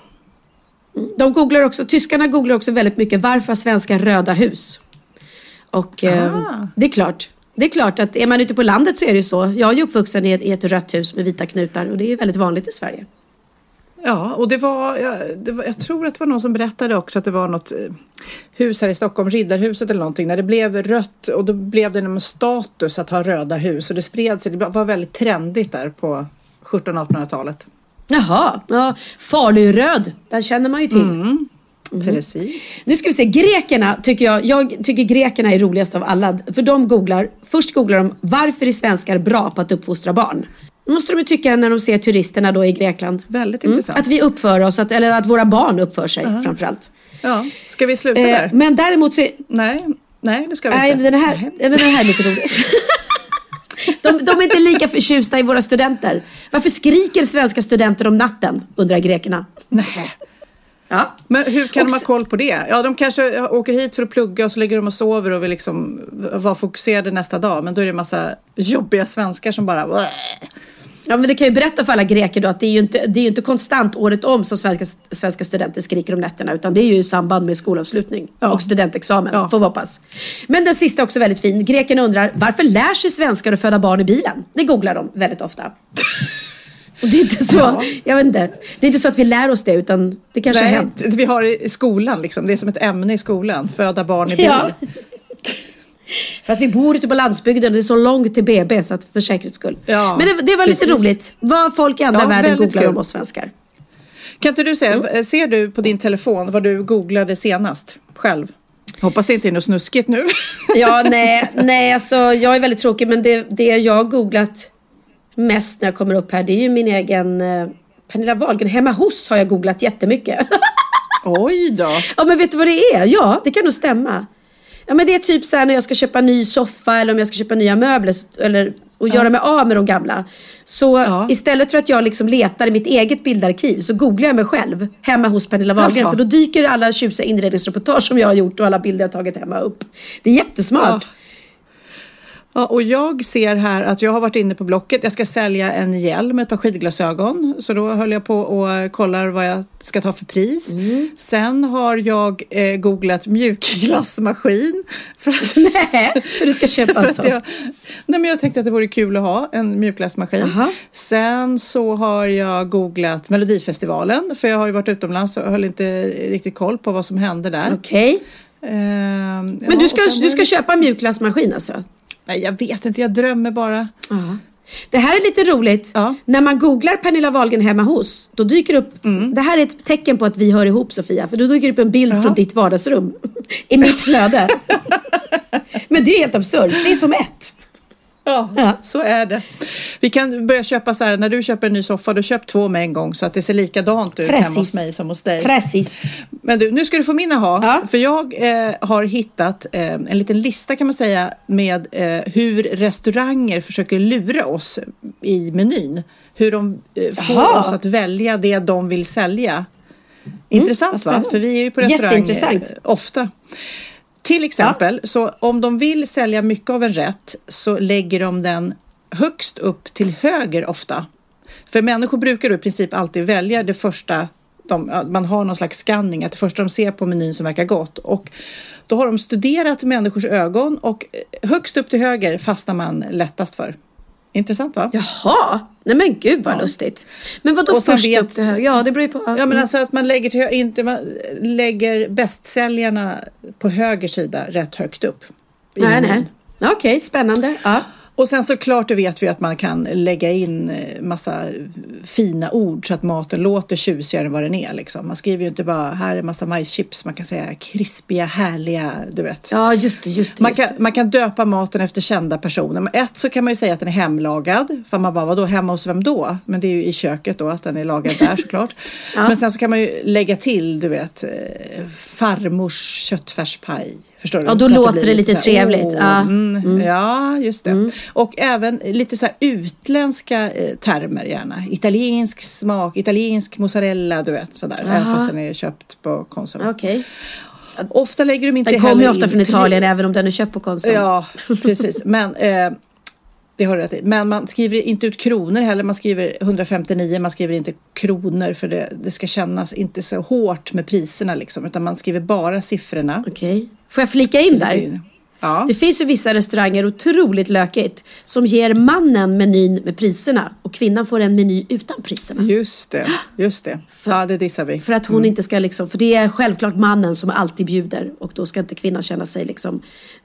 De googlar också, tyskarna googlar också väldigt mycket varför har svenskar röda hus? Och eh, det är klart. Det är klart att är man ute på landet så är det ju så. Jag är ju uppvuxen i ett, i ett rött hus med vita knutar och det är väldigt vanligt i Sverige. Ja, och det var, ja, det var, jag tror att det var någon som berättade också att det var något eh, hus här i Stockholm, Riddarhuset eller någonting, när det blev rött och då blev det en status att ha röda hus och det spred sig, det var väldigt trendigt där på 1700-1800-talet. Jaha, ja, Faluröd, den känner man ju till. Precis. Nu ska vi se, grekerna tycker jag, jag tycker grekerna är roligast av alla. För de googlar, först googlar de varför är svenskar bra på att uppfostra barn? Måste de ju tycka när de ser turisterna då i Grekland. Väldigt intressant. Att vi uppför oss, att, eller att våra barn uppför sig framförallt. Ja, ska vi sluta Eh, där? men däremot så är, Nej, nej det ska vi nej, inte. den här, men den här är lite rolig. De, de är inte lika förtjusta i våra studenter. Varför skriker svenska studenter om natten? Undrar grekerna. Nej. Ja. Men hur kan Och de ha koll på det? Ja, de kanske åker hit för att plugga och så ligger de och sover och vill liksom vara fokuserade nästa dag. Men då är det en massa jobbiga svenskar som bara... Ja, men det kan ju berätta för alla greker då att det är ju inte, det är ju inte konstant året om som svenska, svenska studenter skriker om nätterna utan det är ju i samband med skolavslutning och studentexamen, får vi hoppas. Men den sista är också väldigt fin. Grekerna undrar varför lär sig svenskar att föda barn i bilen? Det googlar de väldigt ofta. Och det är inte så, Ja. jag vet inte, det är inte så att vi lär oss det utan det kanske har Nej, hänt. vi har i skolan liksom. Det är som ett ämne i skolan. Föda barn i bil. Ja. För att vi bor ute på landsbygden, det är så långt till BB så att för säkerhets skull. Ja, Men det, det var lite precis. roligt. Vad folk i andra Ja, världen googlar kul. om oss svenskar. Kan inte du säga, ser du på din telefon vad du googlade senast själv? Hoppas det inte är något snuskigt nu. Ja, nej, nej alltså jag är väldigt tråkig men det, det jag har googlat mest när jag kommer upp här det är ju min egen eh, Pernilla Wahlgren. Hemma hos har jag googlat jättemycket. Oj då. Ja men vet du vad det är? Ja, det kan nog stämma. Ja men det är typ så här när jag ska köpa ny soffa eller om jag ska köpa nya möbler eller och göra mig av med de gamla. Så istället för att jag liksom letar i mitt eget bildarkiv så googlar jag mig själv hemma hos Pernilla Wahlgren. För då dyker alla tjusiga inredningsreportage som jag har gjort och alla bilder jag tagit hemma upp. Det är jättesmart. Ja, och jag ser här att jag har varit inne på Blocket. Jag ska sälja en hjälm med ett par skidglasögon. Så då höll jag på och kollar vad jag ska ta för pris. Mm. Sen har jag eh, googlat mjukglassmaskin. För att, nej, för du ska köpa en sån. att jag, Nej, men jag tänkte att det vore kul att ha en mjukglassmaskin. Sen så har jag googlat Melodifestivalen. För jag har ju varit utomlands och höll inte riktigt koll på vad som hände där. Okej. Ehm, Men ja, du ska, du ska det- köpa mjukglassmaskin alltså? Nej, jag vet inte. Jag drömmer bara. Det här är lite roligt. När man googlar Pernilla Wahlgren hemma hos, då dyker upp, Mm. det här är ett tecken på att vi hör ihop Sofia, för då dyker upp en bild från ditt vardagsrum i mitt flöde. Men det är helt absurt, vi är som ett. Ja, så är det. Vi kan börja köpa så här, när du köper en ny soffa, då köp två med en gång så att det ser likadant ut Precis. hemma hos mig som hos dig. Precis. Men du, nu ska du få min aha. För jag eh, har hittat eh, en liten lista kan man säga med eh, hur restauranger försöker lura oss i menyn. Hur de eh, får Jaha. oss att välja det de vill sälja. Intressant vad va? För vi är ju på restaurang eh, ofta. Till exempel, så om de vill sälja mycket av en rätt så lägger de den högst upp till höger ofta. För människor brukar då i princip alltid välja det första, de, ja, man har någon slags scanning, att det första de ser på menyn som verkar gott. Och då har de studerat människors ögon och högst upp till höger fastnar man lättast för. Intressant va? Jaha, nej men gud vad lustigt. Men vad då Och sen först vet- upp till höger? Ja, det beror på. Ja men alltså att man lägger, till, inte, man lägger bästsäljarna på höger sida rätt högt upp. Nej, nej. Ja, Okej, spännande. Ja. Och sen såklart vet vi att man kan lägga in eh, massa fina ord så att maten låter tjusigare än vad den är. Liksom. Man skriver ju inte bara här är massa majschips, man kan säga krispiga, härliga, du vet. Ja, just det, just det. Man just kan, man kan döpa maten efter kända personer. Men ett så kan man ju säga att den är hemlagad. För man bara, vadå hemma hos vem då? Men det är ju i köket då, att den är lagad där såklart. Ja. Men sen så kan man ju lägga till, du vet, eh, farmors köttfärspaj. Förstår du? Ja, då Så låter blir det lite här, trevligt. åh, Ja. Mm, Ja, just det. Och även lite så utländska eh, termer gärna. Italiensk smak, italiensk mozzarella, du vet sådär. Även Aha. fast den är köpt på Konsum. Okej. Ofta lägger de inte Den kommer ju ofta in från Italien även om den är köpt på Konsum. Ja, precis. Men eh, det har rätt i. Men man skriver inte ut kronor heller. Man skriver 159, man skriver inte kronor för det, det ska kännas inte så hårt med priserna liksom. Utan man skriver bara siffrorna. Okej. Får jag flika in där? Ja. Det finns ju vissa restauranger, otroligt lökigt, som ger mannen menyn med priserna och kvinnan får en meny utan priserna. Just det, just det. Ja, det dissar vi. För att hon inte ska liksom, för det är självklart mannen som alltid bjuder och då ska inte kvinnan känna sig liksom,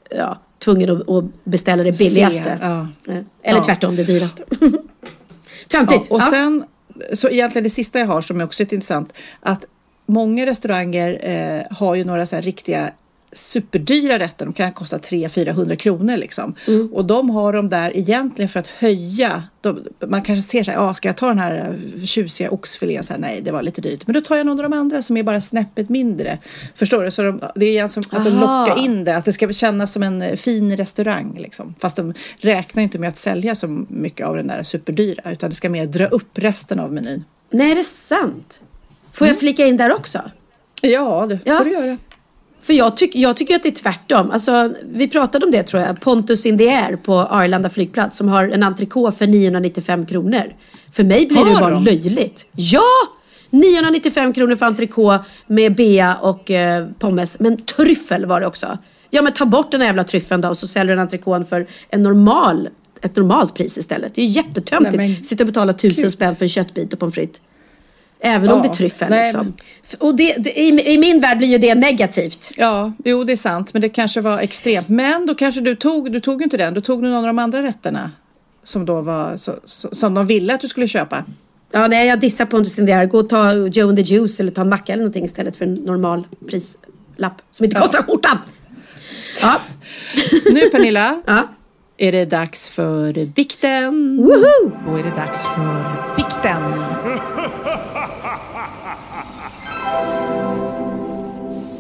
ja, tvungen att, att beställa det billigaste. Ja. Eh, Eller tvärtom, det dyraste. Töntigt. och sen, så egentligen det sista jag har som är också lite intressant, att många restauranger eh, har ju några så här riktiga superdyra rätter. De kan kosta 300-400 kronor liksom. Mm. Och de har de där egentligen för att höja. De, man kanske ser så här, ah, ska jag ta den här eh, tjusiga oxfilén? Så här, Nej, det var lite dyrt. Men då tar jag någon av de andra som är bara snäppet mindre. Förstår du? Så de, det är igen som att de lockar in det. Att det ska kännas som en eh, fin restaurang. Liksom. Fast de räknar inte med att sälja så mycket av den där superdyra. Utan det ska mer dra upp resten av menyn. Nej, är det sant? Får jag flika in där också? Ja, det Ja. får du göra. För jag, tyck, jag tycker att det är tvärtom. Alltså, vi pratade om det tror jag. Pontus in the air på Arlanda flygplats som har en entrecote för 995 kronor. För mig blir det Har bara de? löjligt. Ja! 995 kronor för entrecote med bea och eh, pommes. Men tryffel var det också. Ja men ta bort den här jävla tryffeln då och så säljer du en entrecote för en normal, ett normalt pris istället. Det är ju jättetöntigt. Sitta och betala tusen gud. spänn för en köttbit och pommes frites. Även om Ja, det är tryffel nej, liksom. Och det, det, i, i min värld blir ju det negativt. Ja, jo det är sant. Men det kanske var extremt. Men då kanske du tog, du tog inte den. Du tog någon av de andra rätterna. Som då var, så, så, som de ville att du skulle köpa. Ja, nej, jag dissar Pontus Lindell. Gå och ta Joe and the Juice eller ta en macka eller någonting istället för en normal prislapp som inte Ja. kostar skjortan. Ja. Nu Pernilla, ja. är det dags för bikten. Woho! Då är det dags för bikten.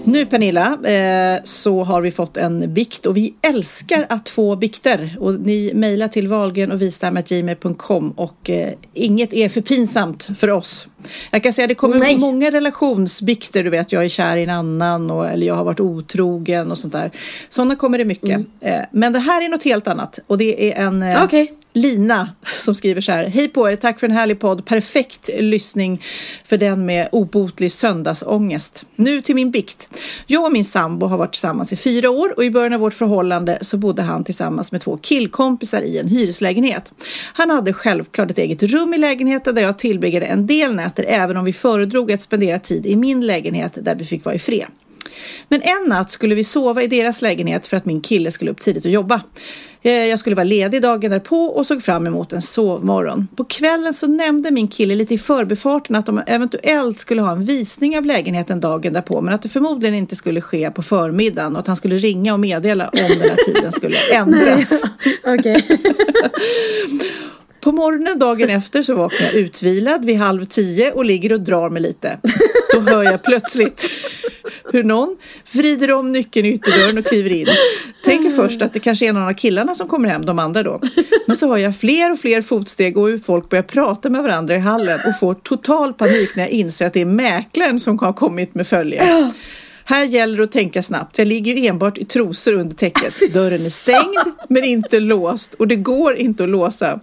Nu Pernilla, eh, så har vi fått en bikt och vi älskar att få bikter. Och ni mejlar till valgren och vistam.gmail.com och eh, inget är för pinsamt för oss. Jag kan säga att det kommer Nej. många relationsbikter, du vet jag är kär i en annan och, eller jag har varit otrogen och sånt där. Sådana kommer det mycket. Eh, men det här är något helt annat och det är en Okej. Lina som skriver så här. Hej på er, tack för en härlig podd. Perfekt lyssning för den med obotlig söndagsångest. Nu till min bikt. Jag och min sambo har varit tillsammans i fyra år och i början av vårt förhållande så bodde han tillsammans med två killkompisar i en hyreslägenhet. Han hade självklart ett eget rum i lägenheten där jag tillbringade en del nätter även om vi föredrog att spendera tid i min lägenhet där vi fick vara i fred. Men en natt skulle vi sova i deras lägenhet för att min kille skulle upp tidigt och jobba. Eh, Jag skulle vara ledig dagen därpå och såg fram emot en sovmorgon. På kvällen så nämnde min kille lite i förbifarten att de eventuellt skulle ha en visning av lägenheten dagen därpå men att det förmodligen inte skulle ske på förmiddagen och att han skulle ringa och meddela om den här tiden skulle ändras. Okej. På morgonen dagen efter så vaknar jag utvilad vid halv tio och ligger och drar mig lite. Då hör jag plötsligt hur någon vrider om nyckeln i ytterdörren och kliver in. Tänker först att det kanske är någon av killarna som kommer hem, de andra då. Men så hör jag fler och fler fotsteg och hur folk börjar prata med varandra i hallen och får total panik när jag inser att det är mäklaren som har kommit med följe. Här gäller det att tänka snabbt. Jag ligger ju enbart i trosor under täcket. Dörren är stängd men inte låst och det går inte att låsa.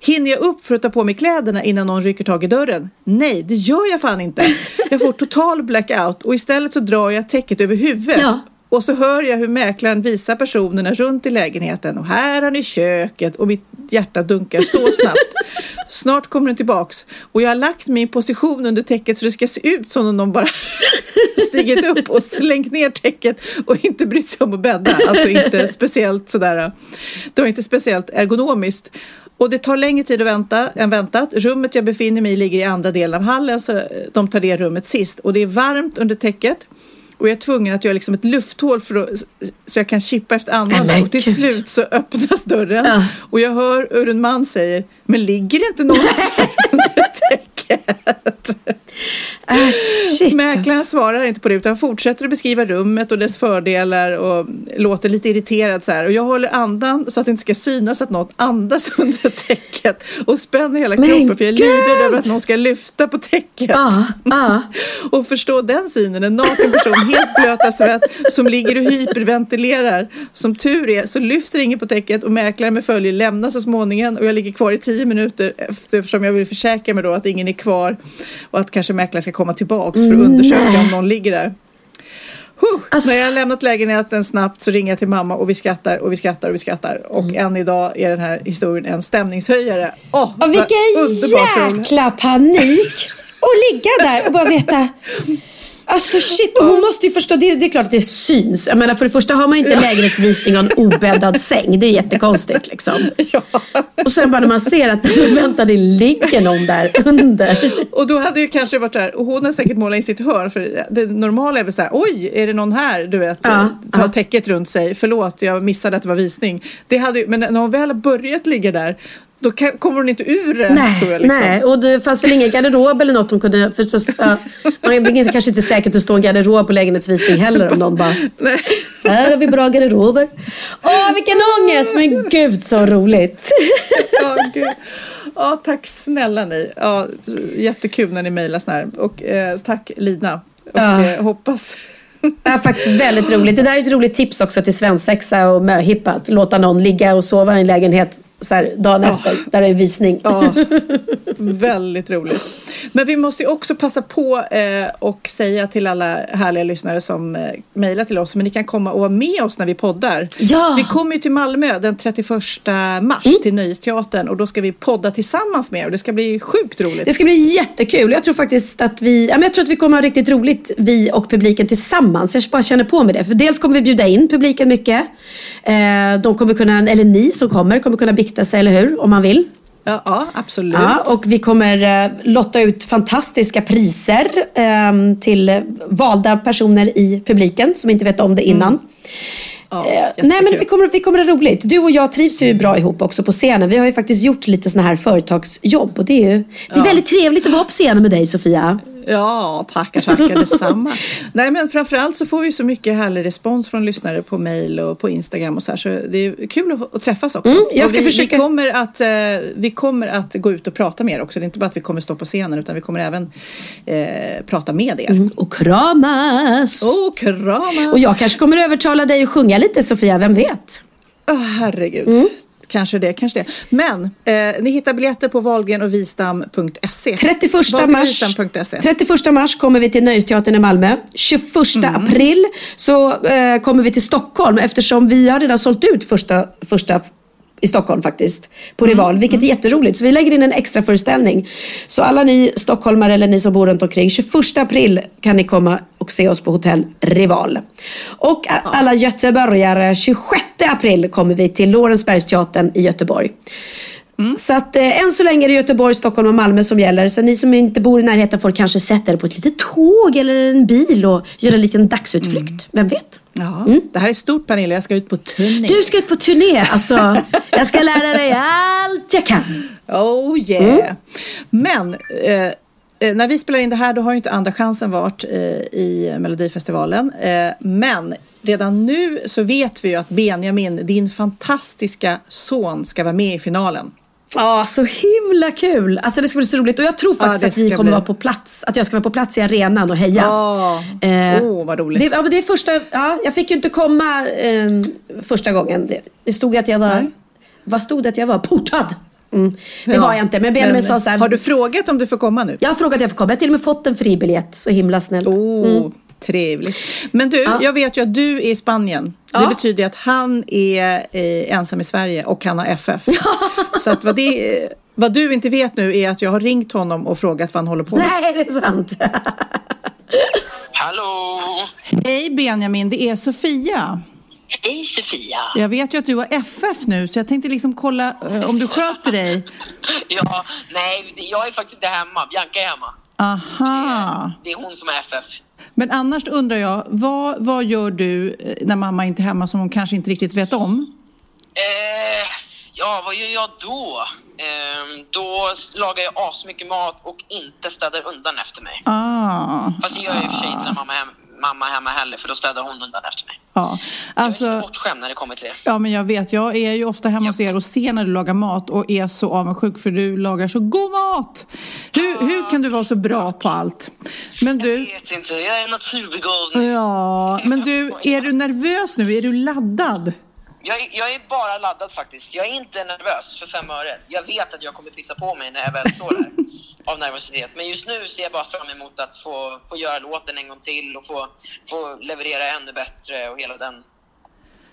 Hinner jag upp för att ta på mig kläderna innan någon rycker tag i dörren? Nej, det gör jag fan inte. Jag får total blackout och istället så drar jag täcket över huvudet. Ja. Och så hör jag hur mäklaren visar personerna runt i lägenheten och här har ni köket och mitt hjärta dunkar så snabbt. Snart kommer den tillbaks och jag har lagt min position under täcket så det ska se ut som om de bara stigit upp och slängt ner täcket och inte brytt sig om att bädda. Alltså inte speciellt sådär. Det var inte speciellt ergonomiskt. Och det tar längre tid att vänta än väntat. Rummet jag befinner mig i ligger i andra delen av hallen så de tar det rummet sist. Och det är varmt under täcket. Och jag är tvungen att göra liksom ett lufthål för att, så jag kan chippa efter andan. Och till slut så öppnas dörren. Ja. Och jag hör hur en man säger, men ligger det inte någon under täcket? Ah, shit. Mäklaren svarar inte på det utan fortsätter att beskriva rummet och dess fördelar och låter lite irriterad så här. Och jag håller andan så att det inte ska synas att något andas under täcket och spänner hela Men kroppen för jag är livrädd gud! över att någon ska lyfta på täcket. Ja, ja. Och förstå den synen, en naken person helt blöt av svett som ligger och hyperventilerar. Som tur är så lyfter ingen på täcket och mäklaren med följe lämnar så småningom och jag ligger kvar i tio minuter eftersom jag vill försäkra mig då att ingen är kvar och att kanske mäklaren ska komma tillbaks för att undersöka Nej. om någon ligger där. Huh. Alltså- När jag har lämnat lägenheten snabbt så ringer jag till mamma och vi skrattar och vi skrattar och vi skrattar. Och än idag är den här historien en stämningshöjare. Åh, vad vilken jäkla panik! Och ligga där och bara veta. Alltså shit, och hon måste ju förstå, det, det är klart att det syns. Jag menar för det första har man ju inte lägenhetsvisning och en obäddad säng. Det är jättekonstigt liksom. Och sen bara när man ser att vänta det ligger någon där under. Och då hade ju kanske varit där, och hon har säkert målat in sitt hörn för det normala är väl så här, oj, är det någon här, du vet, Ja, ta ja. täcket runt sig, förlåt, jag missade att det var visning. Det hade, men när hon väl har börjat ligga där, då kan, kommer hon inte ur det, Nej, tror jag. Liksom. nej, och det fanns väl ingen garderob eller något hon kunde... För så, ja, man är inte- kanske inte säkert att det står en garderob på lägenhetsvisning heller om någon bara... Nej. Här har vi bra garderober. Åh, vilken ångest! Men gud så roligt. Ja, gud. ja, tack snälla ni. Ja, jättekul när ni mejlar sån här. Och eh, tack Lina. Och Ja. eh, hoppas... Det är faktiskt väldigt roligt. Det där är ett roligt tips också till svensexa och möhippa. Att låta någon ligga och sova i en lägenhet så här, dagen efter, där är visning. Ja, väldigt roligt. Men vi måste ju också passa på eh, och säga till alla härliga lyssnare som eh, mejlar till oss, men ni kan komma och vara med oss när vi poddar. Ja. Vi kommer ju till Malmö den 31 mars till Nöjesteatern och då ska vi podda tillsammans med er och det ska bli sjukt roligt. Det ska bli jättekul. Jag tror faktiskt att vi, ja, jag tror att vi kommer ha riktigt roligt, vi och publiken tillsammans. Jag bara känner på mig det. För dels kommer vi bjuda in publiken mycket. Eh, de kommer kunna, eller ni som kommer, kommer kunna bikta sig, eller hur? Om man vill. Ja, ja absolut. Ja, och vi kommer eh, lotta ut fantastiska priser eh, till valda personer i publiken som inte vet om det innan. Ja, Eh, nej men vi kommer, vi kommer ha roligt. Du och jag trivs ju bra ihop också på scenen. Vi har ju faktiskt gjort lite såna här företagsjobb och det är ju det är väldigt trevligt att vara på scenen med dig Sofia. Ja, tackar, tackar detsamma. Nej, men framförallt så får vi så mycket härlig respons från lyssnare på mail och på Instagram och så här. Så det är kul att, att träffas också. Mm, jag ska vi, försöka- vi, kommer att, eh, vi kommer att gå ut och prata mer också. Det är inte bara att vi kommer stå på scenen utan vi kommer även eh, prata med er. Och kramas! Och kramas! Och jag kanske kommer övertala dig att sjunga lite Sofia, vem vet? Åh, herregud. Mm. Kanske det, kanske det. Men eh, ni hittar biljetter på wahlgrenochvistam.se. 31 mars, Wahlgrenvistam.se. 31 mars kommer vi till Nöjesteatern i Malmö. 21 Mm. april så eh, kommer vi till Stockholm eftersom vi har redan sålt ut första, första i Stockholm faktiskt. På Mm. Rival, vilket är jätteroligt. Så vi lägger in en extra föreställning. Så alla ni stockholmare eller ni som bor runt omkring. 21 april kan ni komma och se oss på hotell Rival. Och alla göteborgare, 26 april kommer vi till Lorensbergsteatern i Göteborg. Så att eh, än så länge är det Göteborg, Stockholm och Malmö som gäller. Så ni som inte bor i närheten får kanske sätta er på ett litet tåg eller en bil och göra en liten dagsutflykt. Vem vet? Ja, Det här är stort Pernilla, jag ska ut på turné. Du ska ut på turné. Alltså, jag ska lära dig allt jag kan. Oh yeah! Men eh, eh, när vi spelar in det här då har ju inte Andra chansen varit eh, i Melodifestivalen. Eh, men redan nu så vet vi ju att Benjamin, din fantastiska son, ska vara med i finalen. Ja, så himla kul. Alltså det ska bli så roligt. Och jag tror faktiskt det att vi kommer bli. vara på plats. Att jag ska vara på plats i arenan och heja. Ja, Eh, åh vad roligt. Det, ja, det är första, ja, jag fick ju inte komma eh, första gången. Det, det stod att jag var, Nej. vad stod det att jag var? Portad. Mm. Det Ja, var jag inte. Men Benjamin sa så här. Har du frågat om du får komma nu? Jag har frågat om jag får komma. Jag har till och med fått en fribiljett. Så himla snällt. Oh, Trevligt. Men du, Ja. jag vet ju att du är i Spanien. Det Ja. betyder ju att han är eh, ensam i Sverige och han har FF. Så att vad, det, vad du inte vet nu är att jag har ringt honom och frågat vad han håller på med. Nej, det är sant. Hallå! Hej Benjamin, det är Sofia. Hej Sofia! Jag vet ju att du har FF nu så jag tänkte liksom kolla eh, om du sköter dig. Ja, nej, jag är faktiskt inte hemma. Bianca är hemma. Aha. Det är hon som är FF. Men annars undrar jag, vad, vad gör du eh, när mamma inte är hemma som hon kanske inte riktigt vet om? Eh, ja, vad gör jag då? Eh, då lagar jag asmycket mat och inte städar undan efter mig. Ah. Fast det gör jag i och för sig inte när mamma är, hem, mamma hemma heller, för då städar hon undan efter mig. Ja, alltså... Jag är bortskämd när det kommer till det. Ja, men jag vet. Jag är ju ofta hemma hos er och ser när du lagar mat och är så avundsjuk för du lagar så god mat. Hur, hur kan du vara så bra på allt? Men Jag du, vet inte, jag är naturbegåvning. ja, men du, är du nervös nu? Är du laddad? Jag, är- jag är bara laddad faktiskt. Jag är inte nervös för fem öre. Jag vet att jag kommer pissa på mig när jag väl står där av nervositet. Men just nu ser jag bara fram emot att få, få göra låten en gång till och få, få leverera ännu bättre och hela den,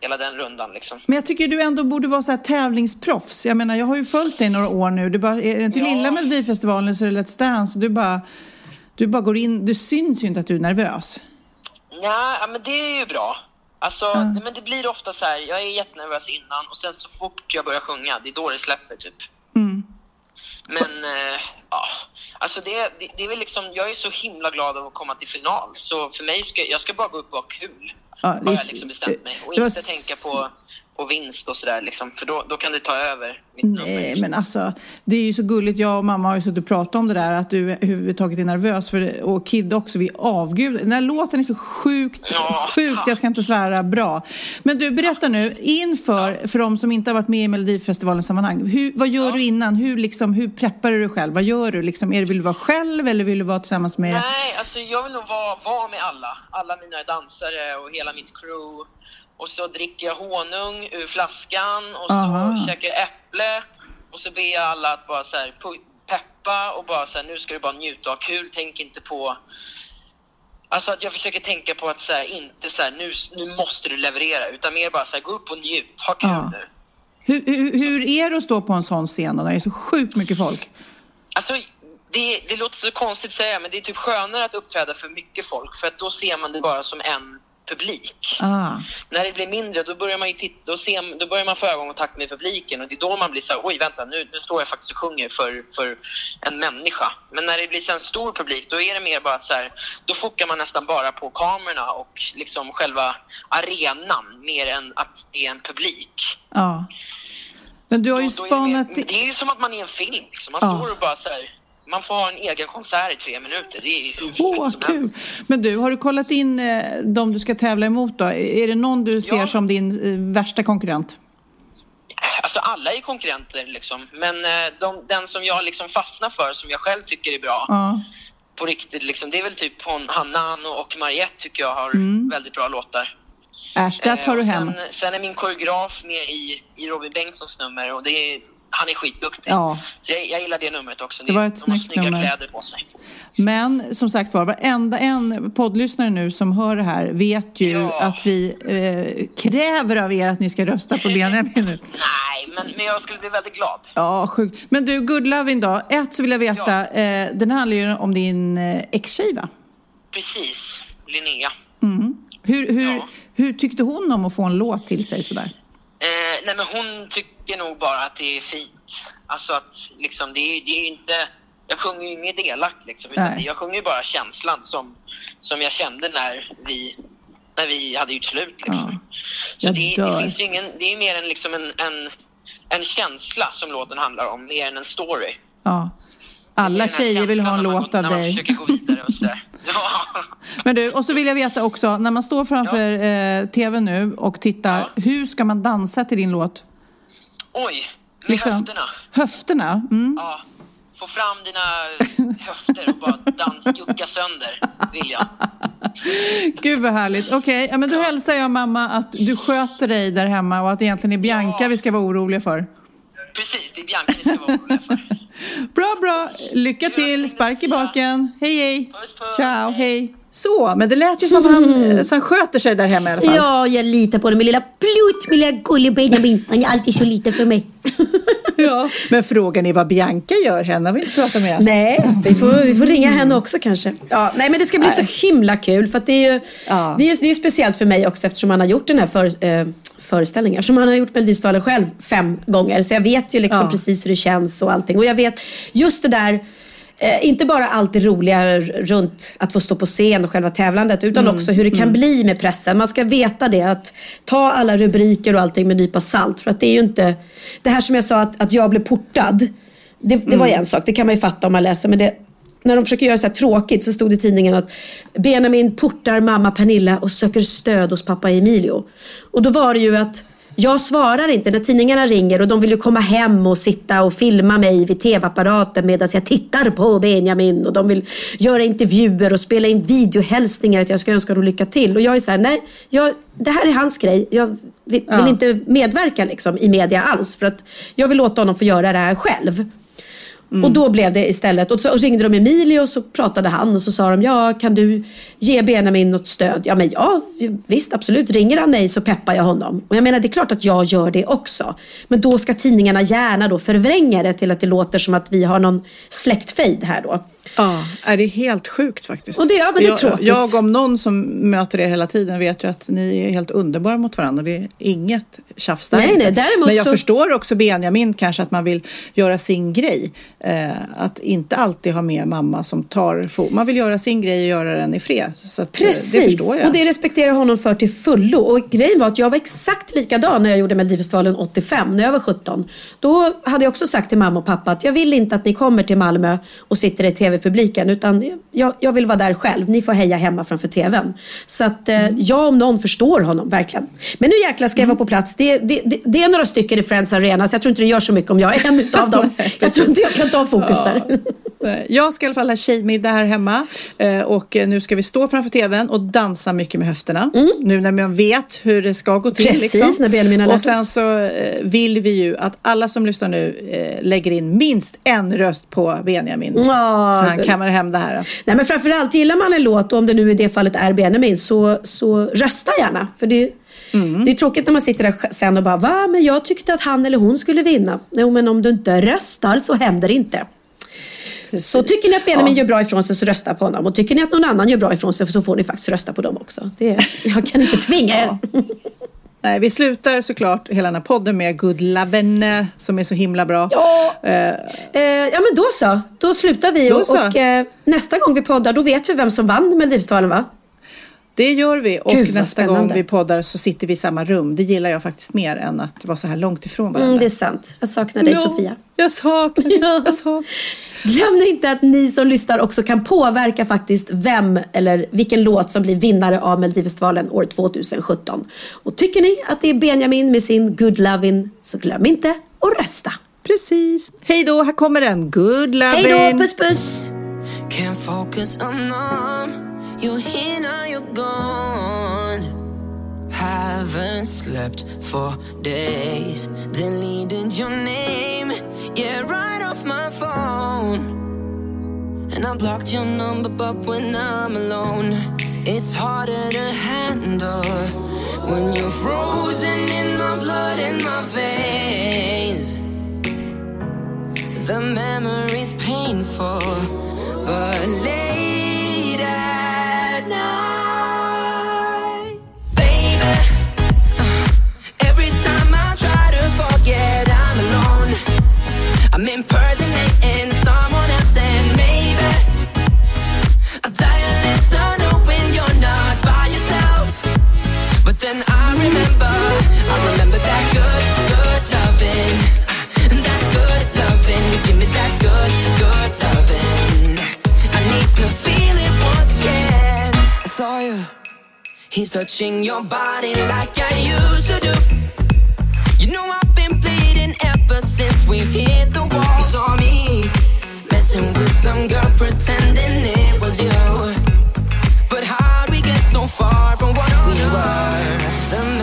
hela den rundan liksom. Men jag tycker du ändå borde vara så här tävlingsproffs. Jag menar, jag har ju följt dig några år nu. Du bara, är det inte Ja. lilla Melodifestivalen så är det Let's Dance. Du bara, Du bara går in, det syns ju inte att du är nervös. Nej, ja, men det är ju bra. Alltså, men det blir ofta så här, jag är jättenervös innan och sen så fort jag börjar sjunga, det är då det släpper typ. Mm. Men eh, ja, alltså det, det, det är väl liksom, jag är så himla glad att komma till final. Så för mig ska jag ska bara gå upp och ha kul. Ja, har det är- jag liksom bestämt mig. Och inte tänka på, på vinst och sådär liksom, för då, då kan det ta över mitt nummer. Nej, men alltså det är ju så gulligt. Jag och mamma har ju suttit och pratat om det där att du överhuvudtaget är nervös för och Kid också. Vi avgudar. Den här låten är så sjukt, sjukt, jag ska inte svära, bra. Men du, berätta nu inför, för de som inte har varit med i Melodifestivalens sammanhang. Hur, vad gör du innan? Hur, liksom, hur preppar du dig själv? Vad gör du? Liksom, är det, vill du vara själv eller vill du vara tillsammans med... Nej, alltså jag vill nog vara, vara med alla. Alla mina dansare och hela mitt crew. Och så dricker jag honung ur flaskan och så Aha. käkar jag äpple. Och så ber jag alla att bara så här peppa och bara så här, nu ska du bara njuta och ha kul. Tänk inte på... Alltså att jag försöker tänka på att så här, inte så här, nu, nu måste du leverera. Utan mer bara så här, gå upp och njut. Ha kul Ja. nu. Hur, hur, hur är det att stå på en sån scen när det är så sjukt mycket folk? Alltså, det, det låter så konstigt att säga, men det är typ skönare att uppträda för mycket folk. För att då ser man det bara som en publik. Ah. När det blir mindre, då börjar man ju titta, då, ser, då börjar man få ögonkontakt med publiken och det är då man blir så här, oj vänta, nu, nu står jag faktiskt och sjunger för, för en människa. Men när det blir så en stor publik, då är det mer bara så här, då fokar man nästan bara på kamerorna och liksom själva arenan mer än att det är en publik. Ja. Men du har ju är det, spanat... det är ju som att man är en film. Liksom. Man Ja. står och bara så här, man får ha en egen konsert i tre minuter. Det är som kul! Men du, har du kollat in eh, de du ska tävla emot då? Är det någon du ser som din eh, värsta konkurrent? Alltså alla är konkurrenter liksom. Men eh, de, den som jag liksom fastnar för, som jag själv tycker är bra Ja. på riktigt, liksom, det är väl typ hon, Hanna och Mariette tycker jag har Mm. väldigt bra låtar. Äsch, där tar du hem. Sen, sen är min koreograf med i, i Robin Bengtssons nummer och det är, han är skitduktig. Ja. Så jag, jag gillar det numret också. Det var ett de har snyggt snygga nummer. kläder på sig. Men som sagt var, varenda en poddlyssnare nu som hör det här vet ju att vi eh, kräver av er att ni ska rösta på Benjamin nu. Nej, men, men jag skulle bli väldigt glad. Ja, sjukt. Men du, Good Loving då. Ett så vill jag veta, eh, den handlar ju om din eh, ex-tjej va? Precis, Linnea. Mm. Hur, hur, hur tyckte hon om att få en låt till sig sådär? Eh, nej men hon tycker nog bara att det är fint. Alltså att liksom det är, det är inte, jag sjunger ju inget elakt liksom. Utan jag sjunger ju bara känslan som, som jag kände när vi, när vi hade gjort slut liksom. Så Jag det, det finns ingen, det är mer en liksom en, en, en känsla som låten handlar om, mer än en story. Ja. Alla tjejer vill ha en låt av när man dig. försöker gå vidare och sådär. Men du, och så vill jag veta också, när man står framför eh, TV nu och tittar, hur ska man dansa till din låt? Oj, med Liksom. höfterna. Höfterna? Mm. Ja, få fram dina höfter och bara dans, jucka sönder, vill jag. Gud vad härligt. Okej, ja, men då hälsar jag mamma att du sköter dig där hemma och att det egentligen är Bianca vi ska vara oroliga för. Precis, det är Bianca ni ska vara oroliga för. Bra, bra. Lycka till. Spark i baken. Hej, hej. Ciao, hej. Så, men det lät ju som han, eh, så han sköter sig där hemma i alla fall. Ja, jag litar på det. Min lilla plutt, min lilla gullig Benjamin. Han är alltid så liten för mig. Ja, men frågan är vad Bianca gör. Henne har vi inte pratat med. Nej, vi får, vi får ringa henne också kanske. Ja, nej, men det ska bli Nej. så himla kul. För att det är ju det är, det är speciellt för mig också eftersom han har gjort den här för, eh, föreställningen. Eftersom han har gjort Melodifestivalen själv fem gånger. Så jag vet ju liksom Ja. precis hur det känns och allting. Och jag vet just det där Eh, inte bara allt det roliga runt att få stå på scen och själva tävlandet utan Mm, också hur det kan mm. bli med pressen. Man ska veta det, att ta alla rubriker och allting med en nypa salt. För att det är ju inte, det här som jag sa att, att jag blev portad, det, det var Mm. en sak, det kan man ju fatta om man läser. Men det, när de försöker göra så här tråkigt så stod det i tidningen att Benjamin portar mamma Pernilla och söker stöd hos pappa Emilio. Och då var det ju att jag svarar inte när tidningarna ringer och de vill ju komma hem och sitta och filma mig vid tv-apparaten medan jag tittar på Benjamin och de vill göra intervjuer och spela in videohälsningar att jag ska önska dem lycka till. Och jag är så här, nej, jag, det här är hans grej. Jag vill, Ja. inte medverka liksom, i media alls för att jag vill låta honom få göra det här själv. Och då blev det istället, och så ringde de Emilio och så pratade han och så sa de, ja kan du ge Benjamin något stöd? Ja men ja, visst absolut. Ringer han mig så peppar jag honom. Och jag menar det är klart att jag gör det också. Men då ska tidningarna gärna då förvränga det till att det låter som att vi har någon släktfejd här då. Ja, är det är helt sjukt faktiskt. Och det- ja, men det är jag, tråkigt. Jag om någon som möter er hela tiden vet ju att ni är helt underbara mot varandra och det är inget tjafs där Nej, nej, däremot Men jag så- förstår också Benjamin kanske att man vill göra sin grej. Eh, att inte alltid ha med mamma som tar fot. Man vill göra sin grej och göra den i fred. Så att, eh, Precis, det förstår jag. och det respekterar jag honom för till fullo. Och grejen var att jag var exakt likadan när jag gjorde Melodifestivalen 85, när jag var 17. Då hade jag också sagt till mamma och pappa att jag vill inte att ni kommer till Malmö och sitter i tv-publiken, utan jag, jag vill vara där själv. Ni får heja hemma framför tvn. Så att eh, jag om någon förstår honom, verkligen. Men nu jäklar ska jag vara på plats. Det, det, det, det är några stycken i Friends Arena, så jag tror inte det gör så mycket om jag är en utav dem. jag tror inte jag kan ta fokus där. Nej, Jag ska i alla fall ha tjejmiddag här hemma eh, och eh, nu ska vi stå framför tvn och dansa mycket med höfterna. Nu när man vet hur det ska gå till. Mm. Precis, liksom. när Benjamin har lärt Och sen så eh, vill vi ju att alla som lyssnar nu eh, lägger in minst en röst på Benjamin. Ja, så han kammar hem det här. Nej men framförallt gillar man en låt och om det nu i det fallet är Benjamin så, så rösta gärna. För det, det är tråkigt när man sitter där sen och bara va men jag tyckte att han eller hon skulle vinna. Jo men om du inte röstar så händer det inte. Så tycker ni att Benjamin gör bra ifrån sig så rösta på honom. Och tycker ni att någon annan gör bra ifrån sig så får ni faktiskt rösta på dem också. Det, jag kan inte tvinga er. Nej, vi slutar såklart hela den här podden med Good Loven eh, som är så himla bra. Ja. Eh, ja men då så. Då slutar vi Då och, och eh, nästa gång vi poddar då vet vi vem som vann Melodifestivalen va? Det gör vi och Gud, nästa gång vi poddar så sitter vi i samma rum. Det gillar jag faktiskt mer än att vara så här långt ifrån varandra. Mm, det är sant. Jag saknar dig Ja, Sofia. Jag saknar dig. Ja. Jag saknar. Glöm inte att ni som lyssnar också kan påverka faktiskt vem eller vilken låt som blir vinnare av Melodifestivalen år 2017. Och tycker ni att det är Benjamin med sin Good Lovin' så glöm inte att rösta. Precis. Hej då, här kommer den. Good Lovin'. Hej då, puss puss! Can't focus, I'm numb. You're here now, you're gone. Haven't slept for days. Deleted your name, yeah, right off my phone. And I blocked your number, but when I'm alone, it's harder to handle. When you're frozen in my blood and my veins. The memory's painful, but late I'm impersonating someone else, and maybe I'll die a little knowing you're not by yourself. But then I remember, I remember that good, good loving. That good loving, give me that good, good loving. I need to feel it once again. I saw you. He's touching your body like I used to do. Ever since we hit the wall. You saw me messing with some girl pretending it was you. But how'd we get so far from what we were?